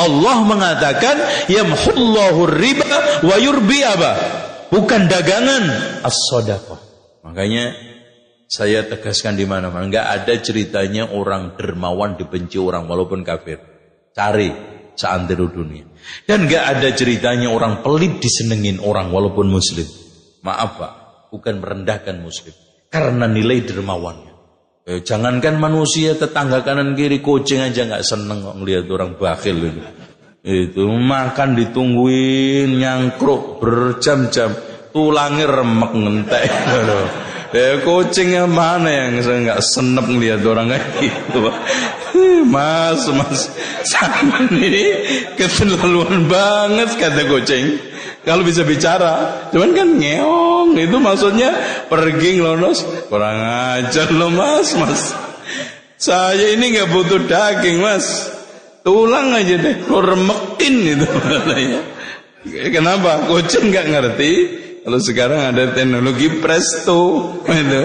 Allah mengatakan yamhullahu riba wa yurbi apa? Bukan dagangan as-sadaqah. Makanya saya tegaskan di mana-mana, nggak ada ceritanya orang dermawan dibenci orang walaupun kafir. Cari seantero dunia. Dan nggak ada ceritanya orang pelit disenengin orang walaupun muslim. Maaf pak, bukan merendahkan muslim. Karena nilai dermawannya. Eh, jangankan manusia tetangga kanan kiri kucing aja nggak seneng ngelihat orang bakhil itu. Itu makan ditungguin nyangkruk berjam-jam tulangnya remek ngentek. [laughs] Ya kucingnya mana yang saya nggak senep ngeliat orang kayak gitu. Mas, mas, sama ini keterlaluan banget kata kucing. Kalau bisa bicara, cuman kan ngeong itu maksudnya pergi ngelonos kurang ajar lo mas, mas. Saya ini nggak butuh daging mas, tulang aja deh, lo remekin itu katanya. Kenapa? Kucing nggak ngerti, kalau sekarang ada teknologi presto, itu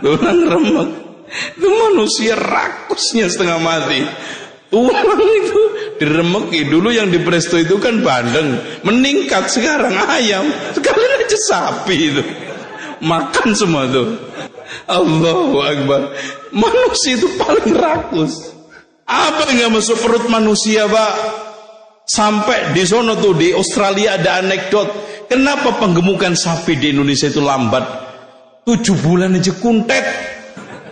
tulang remek. Itu manusia rakusnya setengah mati. Tulang itu diremeki. Dulu yang di presto itu kan bandeng. Meningkat sekarang ayam. Sekalian aja sapi itu. Makan semua tuh. Allahu Akbar. Manusia itu paling rakus. Apa yang gak masuk perut manusia, Pak? Sampai di sono tuh di Australia ada anekdot Kenapa penggemukan sapi di Indonesia itu lambat? Tujuh bulan aja kuntet.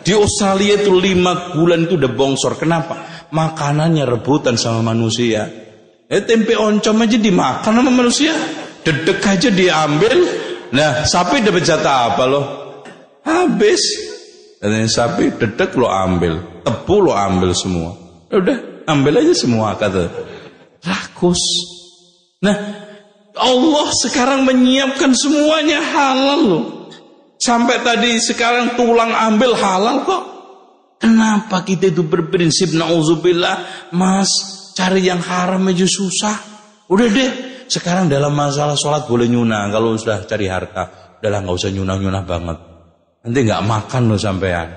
Di Australia itu lima bulan itu udah bongsor. Kenapa? Makanannya rebutan sama manusia. Eh tempe oncom aja dimakan sama manusia. Dedek aja diambil. Nah sapi dapat jatah apa loh? Habis. Dan sapi dedek lo ambil. Tebu lo ambil semua. Udah ambil aja semua kata. Rakus. Nah Allah sekarang menyiapkan semuanya halal loh. Sampai tadi sekarang tulang ambil halal kok. Kenapa kita itu berprinsip na'udzubillah, Mas, cari yang haram aja susah. Udah deh, sekarang dalam masalah sholat boleh nyunah. Kalau sudah cari harta, udahlah nggak usah nyunah-nyunah banget. Nanti nggak makan loh sampean.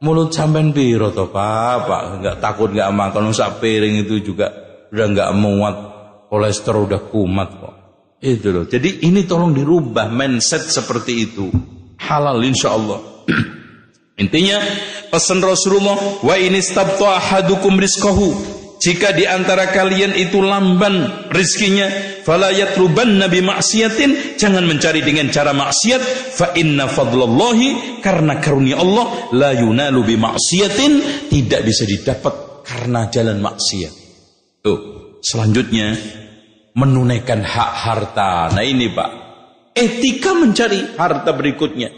Mulut sampean piro toh pak, nggak takut nggak makan, usah piring itu juga udah nggak muat, kolesterol udah kumat kok. Itu loh. Jadi ini tolong dirubah mindset seperti itu. Halal insya Allah. [clears throat] Intinya pesan Rasulullah wa ini stabtu ahadukum rizqahu. jika di antara kalian itu lamban rizkinya fala yatruban nabi maksiatin jangan mencari dengan cara maksiat fa inna fadlallahi karena karunia Allah la yunalu bi maksiatin tidak bisa didapat karena jalan maksiat tuh selanjutnya menunaikan hak harta nah ini Pak etika mencari harta berikutnya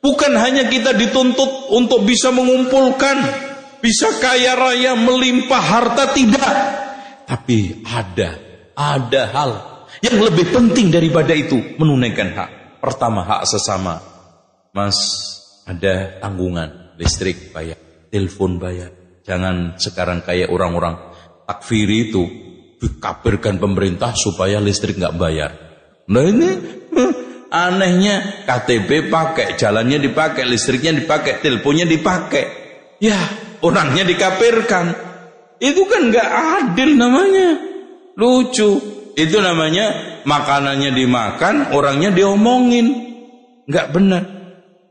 bukan hanya kita dituntut untuk bisa mengumpulkan bisa kaya raya melimpah harta tidak. Tapi ada, ada hal yang lebih penting daripada itu menunaikan hak. Pertama hak sesama. Mas, ada tanggungan listrik bayar, telepon bayar. Jangan sekarang kayak orang-orang takfiri itu dikabarkan pemerintah supaya listrik nggak bayar. Nah ini anehnya KTP pakai, jalannya dipakai, listriknya dipakai, teleponnya dipakai. Ya, orangnya dikafirkan. Itu kan nggak adil namanya. Lucu. Itu namanya makanannya dimakan, orangnya diomongin. Nggak benar.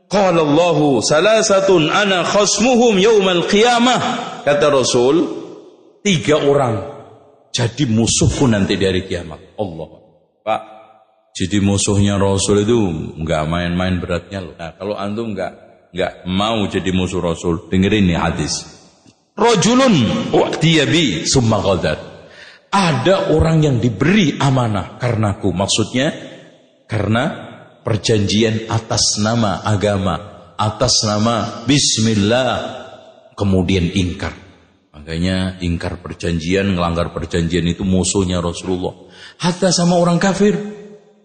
Qala Allahu salasatun ana khasmuhum yaumal qiyamah. Kata Rasul, tiga orang jadi musuhku nanti dari kiamat. Allah. Pak, jadi musuhnya Rasul itu nggak main-main beratnya loh. Nah, kalau antum nggak nggak mau jadi musuh Rasul, dengerin nih hadis. Rojulun waqtiyabi summa ghadar. Ada orang yang diberi amanah karenaku. Maksudnya karena perjanjian atas nama agama, atas nama bismillah kemudian ingkar. Makanya ingkar perjanjian, ngelanggar perjanjian itu musuhnya Rasulullah. Hatta sama orang kafir.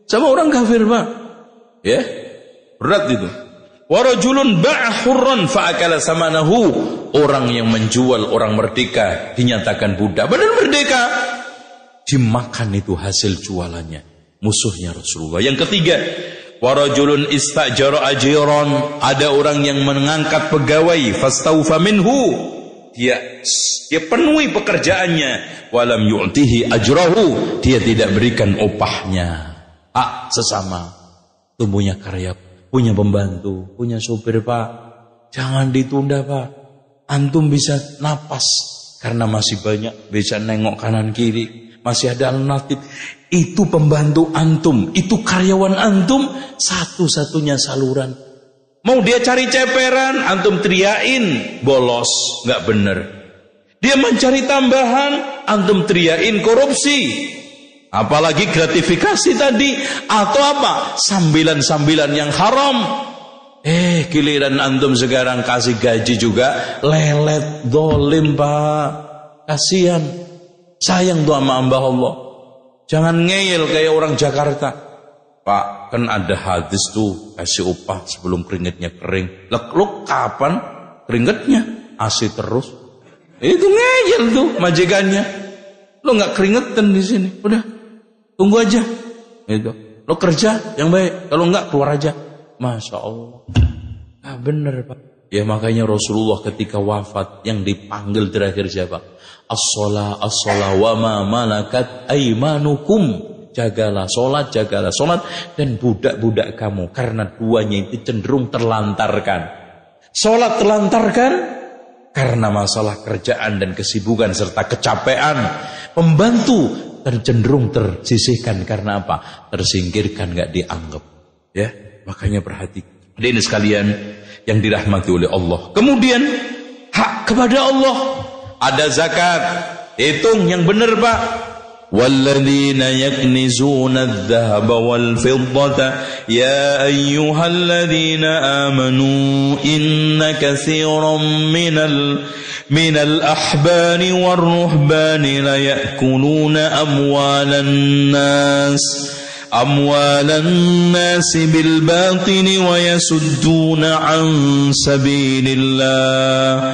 Sama orang kafir, Pak. Ya. Berat itu. Warajulun ba'a hurran fa'akala samanahu. Orang yang menjual orang merdeka dinyatakan budak. Benar merdeka. Dimakan itu hasil jualannya. Musuhnya Rasulullah. Yang ketiga. Warajulun istajara ajiran. Ada orang yang mengangkat pegawai. Fastaufa minhu. Dia dia penuhi pekerjaannya. Walam yu'tihi ajrahu. Dia tidak berikan opahnya. Ah, sesama. Tumbuhnya karya punya pembantu, punya supir pak, jangan ditunda pak. Antum bisa napas karena masih banyak bisa nengok kanan kiri, masih ada alternatif. Itu pembantu antum, itu karyawan antum, satu-satunya saluran. Mau dia cari ceperan, antum teriain, bolos, nggak bener. Dia mencari tambahan, antum teriain korupsi, Apalagi gratifikasi tadi atau apa? Sambilan-sambilan yang haram. Eh, giliran antum sekarang kasih gaji juga lelet, dolim pak. Kasihan. Sayang tuh sama Allah. Jangan ngeyel kayak orang Jakarta. Pak, kan ada hadis tuh kasih upah sebelum keringetnya kering. Lek, lu kapan keringetnya? Asih terus. Itu ngeyel tuh majikannya. Lo nggak keringetan di sini. Udah Tunggu aja. Itu. Lo kerja yang baik. Kalau enggak keluar aja. Masya Allah. Ah bener Pak. Ya makanya Rasulullah ketika wafat yang dipanggil terakhir siapa? As-sholah, as-sholah wa ma malakat aimanukum. Jagalah sholat, jagalah sholat. Dan budak-budak kamu. Karena duanya itu cenderung terlantarkan. Sholat terlantarkan karena masalah kerjaan dan kesibukan serta kecapean. Pembantu tercenderung tersisihkan karena apa? Tersingkirkan nggak dianggap. Ya, makanya perhati. Ini sekalian yang dirahmati oleh Allah. Kemudian hak kepada Allah. Ada zakat. Hitung yang benar, Pak. والذين يكنزون الذهب والفضة يا أيها الذين آمنوا إن كثيرا من ال من الأحبار والرهبان ليأكلون أموال الناس أموال الناس بالباطل ويسدون عن سبيل الله.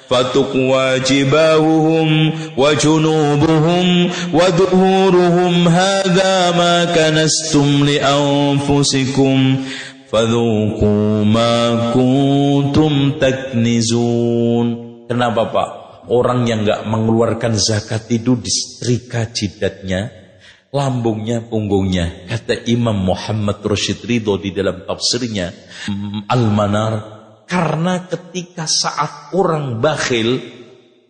فتقوى جباههم وجنوبهم وظهورهم هذا ما كنستم لأنفسكم fadhuku ma kuntum taknizun. Kenapa Pak? Orang yang nggak mengeluarkan zakat itu disetrika jidatnya, lambungnya, punggungnya. Kata Imam Muhammad Rashid Ridho di dalam tafsirnya Al-Manar, karena ketika saat orang bakhil,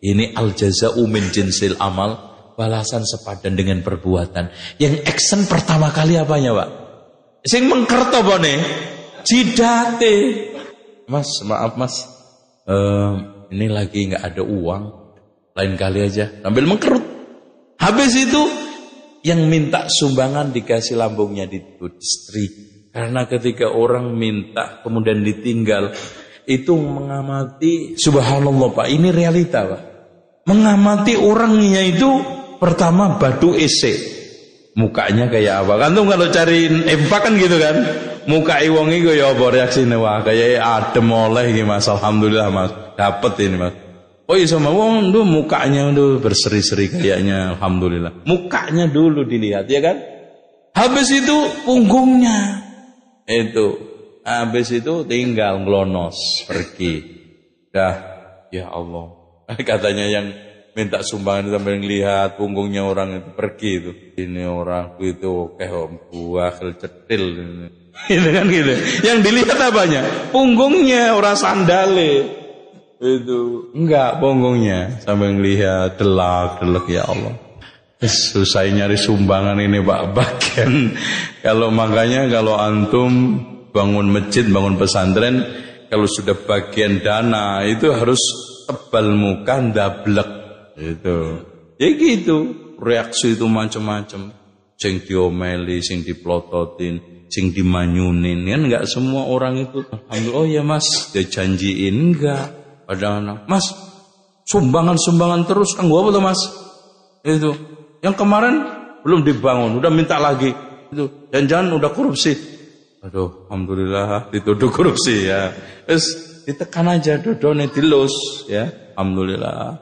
ini al-jaza'u min jinsil amal, balasan sepadan dengan perbuatan. Yang action pertama kali apanya, Pak? Sing mengkerto nih? Jidate. Mas, maaf Mas. Uh, ini lagi nggak ada uang. Lain kali aja. Ambil mengkerut. Habis itu yang minta sumbangan dikasih lambungnya di istri. Karena ketika orang minta kemudian ditinggal itu mengamati subhanallah Pak, ini realita Pak. Mengamati orangnya itu pertama batu ese. Mukanya kayak apa? Kan tuh kalau cari empat kan gitu kan? Muka iwongi gue ya apa reaksinya wah kayak adem oleh gitu mas. Alhamdulillah mas. Dapet ini mas. Oh iya sama. Wong tuh mukanya tuh berseri-seri kayaknya. Alhamdulillah. Mukanya dulu dilihat ya kan? Habis itu punggungnya. Itu habis itu tinggal ngelonos pergi dah ya Allah [laughs] katanya yang minta sumbangan sambil ngelihat punggungnya orang itu pergi itu. Ini orang itu kayak buah cetil. Itu [laughs] kan gitu. Yang dilihat apanya? Punggungnya orang sandale. Itu enggak punggungnya sambil ngelihat delak delak ya Allah. Susah nyari sumbangan ini Pak bagian [laughs] kalau makanya kalau antum bangun masjid, bangun pesantren kalau sudah bagian dana itu harus tebal muka ndablek itu. Ya gitu. Reaksi itu macam-macam. Sing diomeli, sing diplototin, sing dimanyunin. Kan enggak semua orang itu. Oh ya mas, dia janjiin enggak. Pada anak, mas, sumbangan-sumbangan terus. Kan gua tuh mas? Itu. Yang kemarin belum dibangun, udah minta lagi. Itu. Jangan-jangan udah korupsi. Aduh, alhamdulillah dituduh korupsi ya. Terus ditekan aja dodone dilus ya. Alhamdulillah.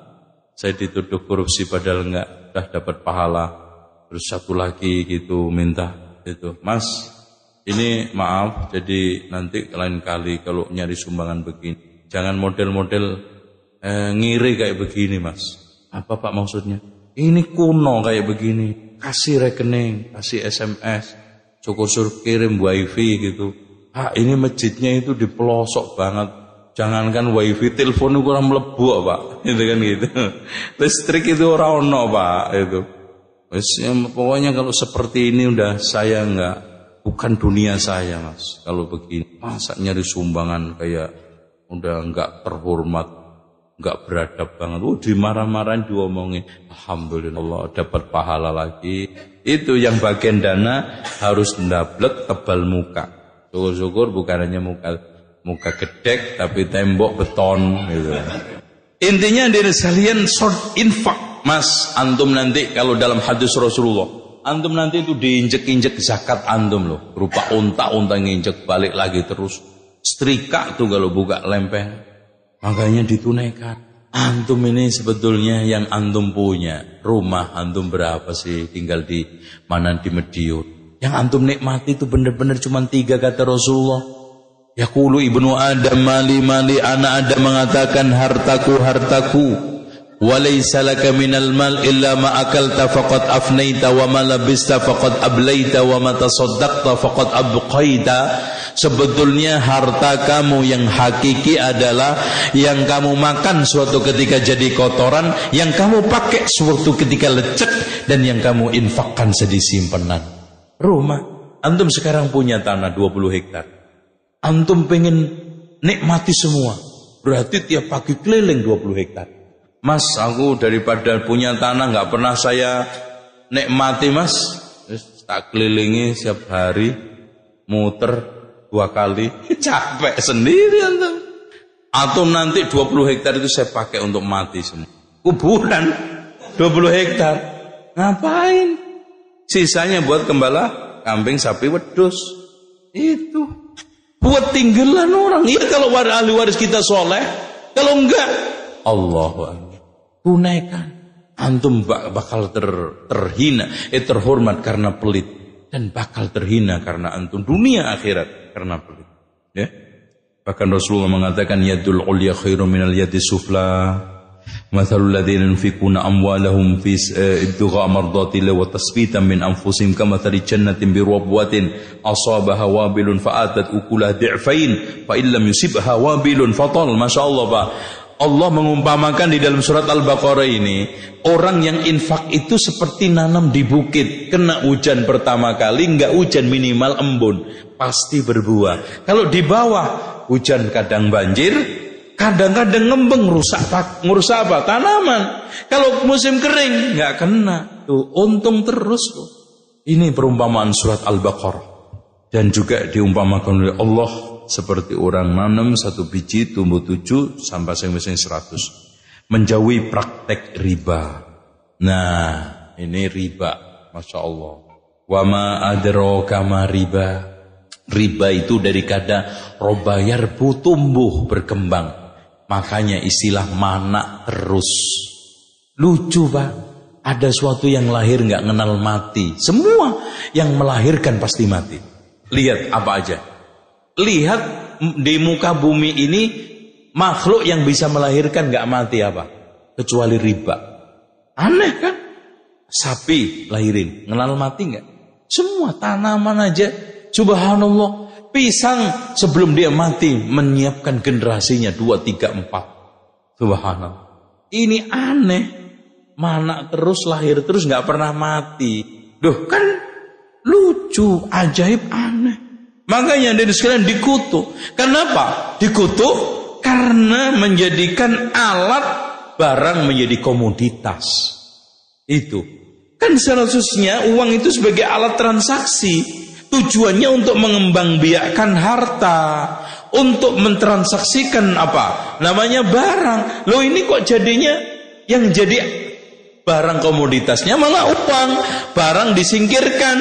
Saya dituduh korupsi padahal enggak dah dapat pahala. Terus satu lagi gitu minta itu, Mas, ini maaf jadi nanti lain kali kalau nyari sumbangan begini jangan model-model eh, ngiri kayak begini, Mas. Apa Pak maksudnya? Ini kuno kayak begini. Kasih rekening, kasih SMS, syukur-syukur kirim wifi gitu. Ah, ini masjidnya itu di pelosok banget Jangankan wifi telepon kurang melebu pak, [laughs] itu kan gitu. Listrik itu orang ono pak itu. Ya, pokoknya kalau seperti ini udah saya enggak bukan dunia saya mas. Kalau begini masa nyari sumbangan kayak udah enggak terhormat, enggak beradab banget. Oh dimarah-marahin diomongin. Alhamdulillah Allah dapat pahala lagi. Itu yang bagian dana harus ndablek tebal muka. Syukur-syukur bukan hanya muka muka gedek tapi tembok beton gitu. Intinya dari sekalian short infak Mas antum nanti kalau dalam hadis Rasulullah antum nanti itu diinjek-injek zakat antum loh berupa unta-unta nginjek balik lagi terus setrika tuh kalau buka lempeng makanya ditunaikan antum ini sebetulnya yang antum punya. Rumah antum berapa sih? Tinggal di mana? Di Medion yang antum nikmati itu benar-benar cuma tiga kata Rasulullah. Yaqulu ibnu Adam mali mali. Anak Adam mengatakan hartaku hartaku walaysa laka minal mal illa ma akalta faqad afnaita wa ma labista faqad ablaita wa ma tasaddaqta faqad abqaita sebetulnya harta kamu yang hakiki adalah yang kamu makan suatu ketika jadi kotoran yang kamu pakai suatu ketika lecek dan yang kamu infakkan sedih simpenan rumah antum sekarang punya tanah 20 hektar Antum pengen nikmati semua. Berarti tiap pagi keliling 20 hektar. Mas, aku daripada punya tanah nggak pernah saya nikmati mas. tak kelilingi setiap hari, muter dua kali, [laughs] capek sendiri antum. Atau nanti 20 hektar itu saya pakai untuk mati semua. Kuburan [laughs] 20 hektar. Ngapain? Sisanya buat gembala, kambing, sapi, wedus. Itu. Buat tinggalan orang. Iya kalau ahli waris kita soleh. Kalau enggak, Allah tunaikan. Antum bakal ter, terhina, eh terhormat karena pelit. Dan bakal terhina karena antum dunia akhirat karena pelit. Ya. Bahkan Rasulullah mengatakan yadul ulya khairu minal yadi sufla. Mathalul ladzina yunfikuna amwalahum fi ibtigha mardatillah wa tasbitan min anfusihim kamathali jannatin bi rabwatin asabaha wabilun fa'atat ukulah di'fain fa illam yusibha wabilun fatal masyaallah Pak Allah mengumpamakan di dalam surat Al-Baqarah ini orang yang infak itu seperti nanam di bukit. Kena hujan pertama kali nggak hujan minimal embun pasti berbuah. Kalau di bawah hujan kadang banjir kadang-kadang ngembeng rusak merusak apa? Tanaman. Kalau musim kering nggak kena. Tuh untung terus tuh. Ini perumpamaan surat Al-Baqarah. Dan juga diumpamakan oleh Allah seperti orang nanam satu biji tumbuh tujuh sampai sing seratus. Menjauhi praktek riba. Nah, ini riba, masya Allah. Wama adro kama riba. Riba itu dari kata robayar tumbuh berkembang. Makanya istilah mana terus. Lucu pak. Ada suatu yang lahir nggak kenal mati. Semua yang melahirkan pasti mati. Lihat apa aja lihat di muka bumi ini makhluk yang bisa melahirkan nggak mati apa? Kecuali riba. Aneh kan? Sapi lahirin, kenal mati nggak? Semua tanaman aja, subhanallah. Pisang sebelum dia mati menyiapkan generasinya dua tiga empat. Subhanallah. Ini aneh. Mana terus lahir terus nggak pernah mati. Duh kan lucu, ajaib, aneh. Makanya dari sekalian dikutuk. Kenapa? Dikutuk karena menjadikan alat barang menjadi komoditas. Itu. Kan seharusnya uang itu sebagai alat transaksi. Tujuannya untuk mengembangbiakkan harta. Untuk mentransaksikan apa? Namanya barang. Loh ini kok jadinya yang jadi barang komoditasnya malah uang. Barang disingkirkan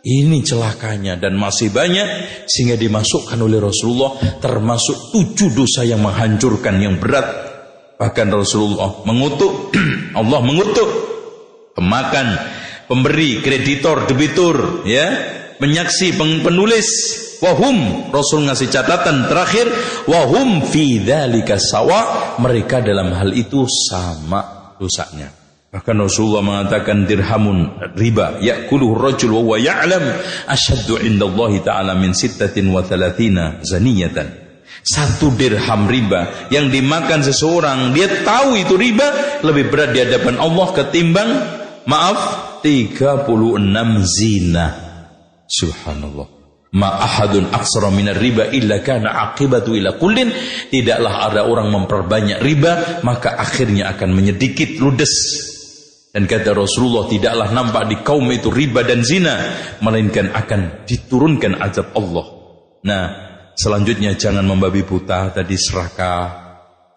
ini celakanya dan masih banyak sehingga dimasukkan oleh Rasulullah termasuk tujuh dosa yang menghancurkan yang berat. Bahkan Rasulullah mengutuk, [clears throat] Allah mengutuk pemakan, pemberi, kreditor, debitur, ya, penyaksi, penulis, wahum Rasul ngasih catatan terakhir wahum fi dzalika sawa mereka dalam hal itu sama dosanya. Bahkan Rasulullah mengatakan dirhamun riba ya'kuluhu rajul wa ya'lam asyaddu indallahi ta'ala min sittatin wa thalathina zaniyatan. Satu dirham riba yang dimakan seseorang dia tahu itu riba lebih berat di hadapan Allah ketimbang maaf 36 zina. Subhanallah. Ma ahadun aksara minar riba illa kana aqibatu ila kullin tidaklah ada orang memperbanyak riba maka akhirnya akan menyedikit ludes dan kata Rasulullah tidaklah nampak di kaum itu riba dan zina melainkan akan diturunkan azab Allah. Nah, selanjutnya jangan membabi buta tadi serakah,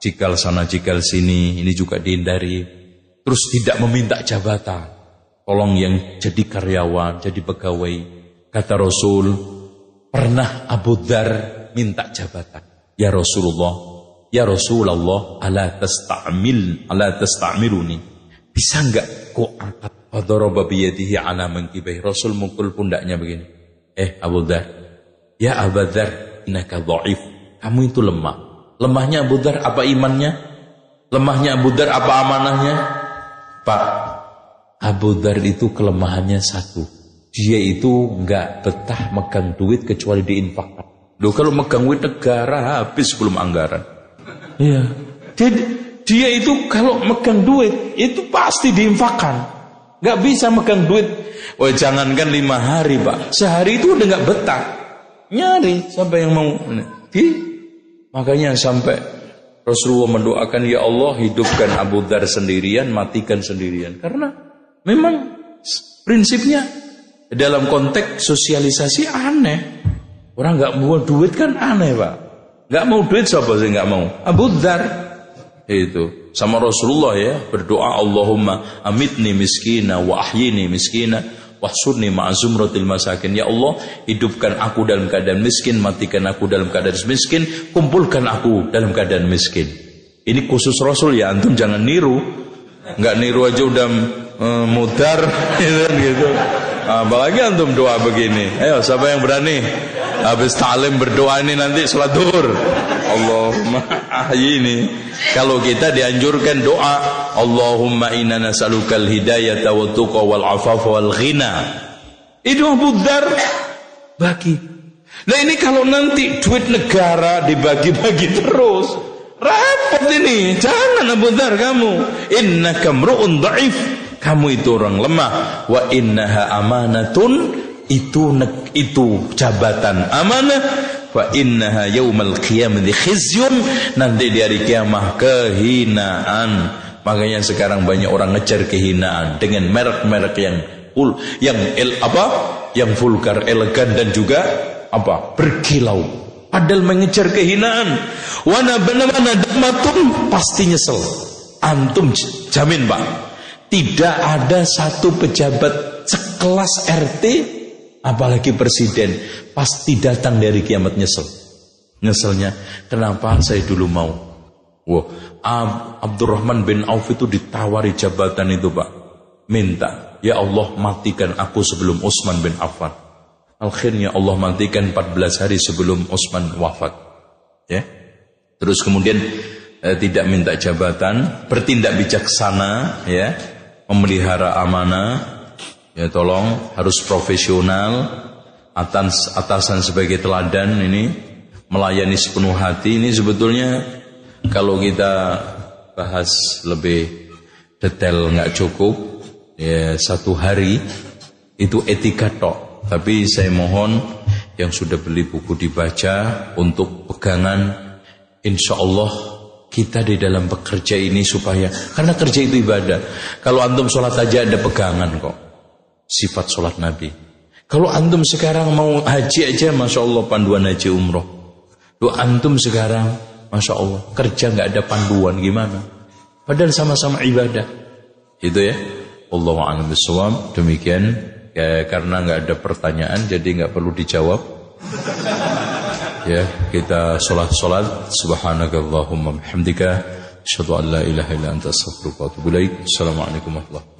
cikal sana cikal sini, ini juga dihindari. Terus tidak meminta jabatan. Tolong yang jadi karyawan, jadi pegawai. Kata Rasul, pernah Abu Dhar minta jabatan. Ya Rasulullah, ya Rasulullah, ala tasta'mil, ala tasta'miluni. Bisa enggak kau angkat Fadaraba biyadihi ala mengkibah. Rasul mukul pundaknya begini. Eh Abu Dhar. Ya Abu Dhar. Inaka dhaif. Kamu itu lemah. Lemahnya Abu Dhar apa imannya? Lemahnya Abu Dhar apa amanahnya? Pak. Abu Dhar itu kelemahannya satu. Dia itu enggak betah megang duit kecuali diinfakkan. Loh kalau megang duit negara habis belum anggaran. Iya. Jadi dia itu kalau megang duit itu pasti diinfakkan. Gak bisa megang duit. Oh jangankan lima hari pak, sehari itu udah gak betah. Nyari siapa yang mau. Di, makanya sampai Rasulullah mendoakan ya Allah hidupkan Abu Dhar sendirian, matikan sendirian. Karena memang prinsipnya dalam konteks sosialisasi aneh. Orang nggak mau duit kan aneh pak. Nggak mau duit siapa sih nggak mau? Abu Dhar itu. Sama Rasulullah ya berdoa Allahumma amitni miskina wa ahyini miskina wahsurni ma'azumratil masakin. Ya Allah hidupkan aku dalam keadaan miskin matikan aku dalam keadaan miskin kumpulkan aku dalam keadaan miskin. Ini khusus Rasul ya antum jangan niru. Nggak niru aja udah uh, mudar [laughs] gitu, gitu. Apalagi antum doa begini. Ayo siapa yang berani? Habis talim berdoa ini nanti sholat duhur. Allahumma ini. Kalau kita dianjurkan doa, Allahumma inna nas'alukal hidayata wa tuqa wal afafa wal ghina. Itu Abu bagi. Nah ini kalau nanti duit negara dibagi-bagi terus, repot ini. Jangan Abu kamu. Inna kamru'un da'if. Kamu itu orang lemah. Wa innaha amanatun itu itu jabatan amanah wa innaha yaumal qiyamati khizyun. Nanti di hari kiamat kehinaan. Makanya sekarang banyak orang ngejar kehinaan dengan merek-merek yang full yang el, apa? Yang vulgar elegan dan juga apa? Berkilau. Padahal mengejar kehinaan. Wana benar-benar damatun pasti nyesel. Antum jamin pak. Tidak ada satu pejabat sekelas RT apalagi presiden pasti datang dari kiamat nyesel. Nyeselnya kenapa saya dulu mau? Wah Abdurrahman bin Auf itu ditawari jabatan itu pak. Minta ya Allah matikan aku sebelum Utsman bin Affan. Akhirnya Allah matikan 14 hari sebelum Utsman wafat. Ya. Terus kemudian eh, tidak minta jabatan bertindak bijaksana ya memelihara amanah Ya tolong harus profesional atas atasan sebagai teladan ini melayani sepenuh hati. Ini sebetulnya kalau kita bahas lebih detail nggak cukup ya satu hari itu etika tok. Tapi saya mohon yang sudah beli buku dibaca untuk pegangan insya Allah kita di dalam bekerja ini supaya karena kerja itu ibadah. Kalau antum sholat aja ada pegangan kok sifat sholat Nabi. Kalau antum sekarang mau haji aja, masya Allah panduan haji umroh. Lu antum sekarang, masya Allah kerja nggak ada panduan gimana? Padahal sama-sama ibadah. Itu ya. Allah a'lam. Demikian ya, karena nggak ada pertanyaan, jadi nggak perlu dijawab. ya kita sholat sholat. Subhanakallahumma hamdika. Asyhadu an la ilaha illa anta astaghfiruka. Assalamualaikum warahmatullahi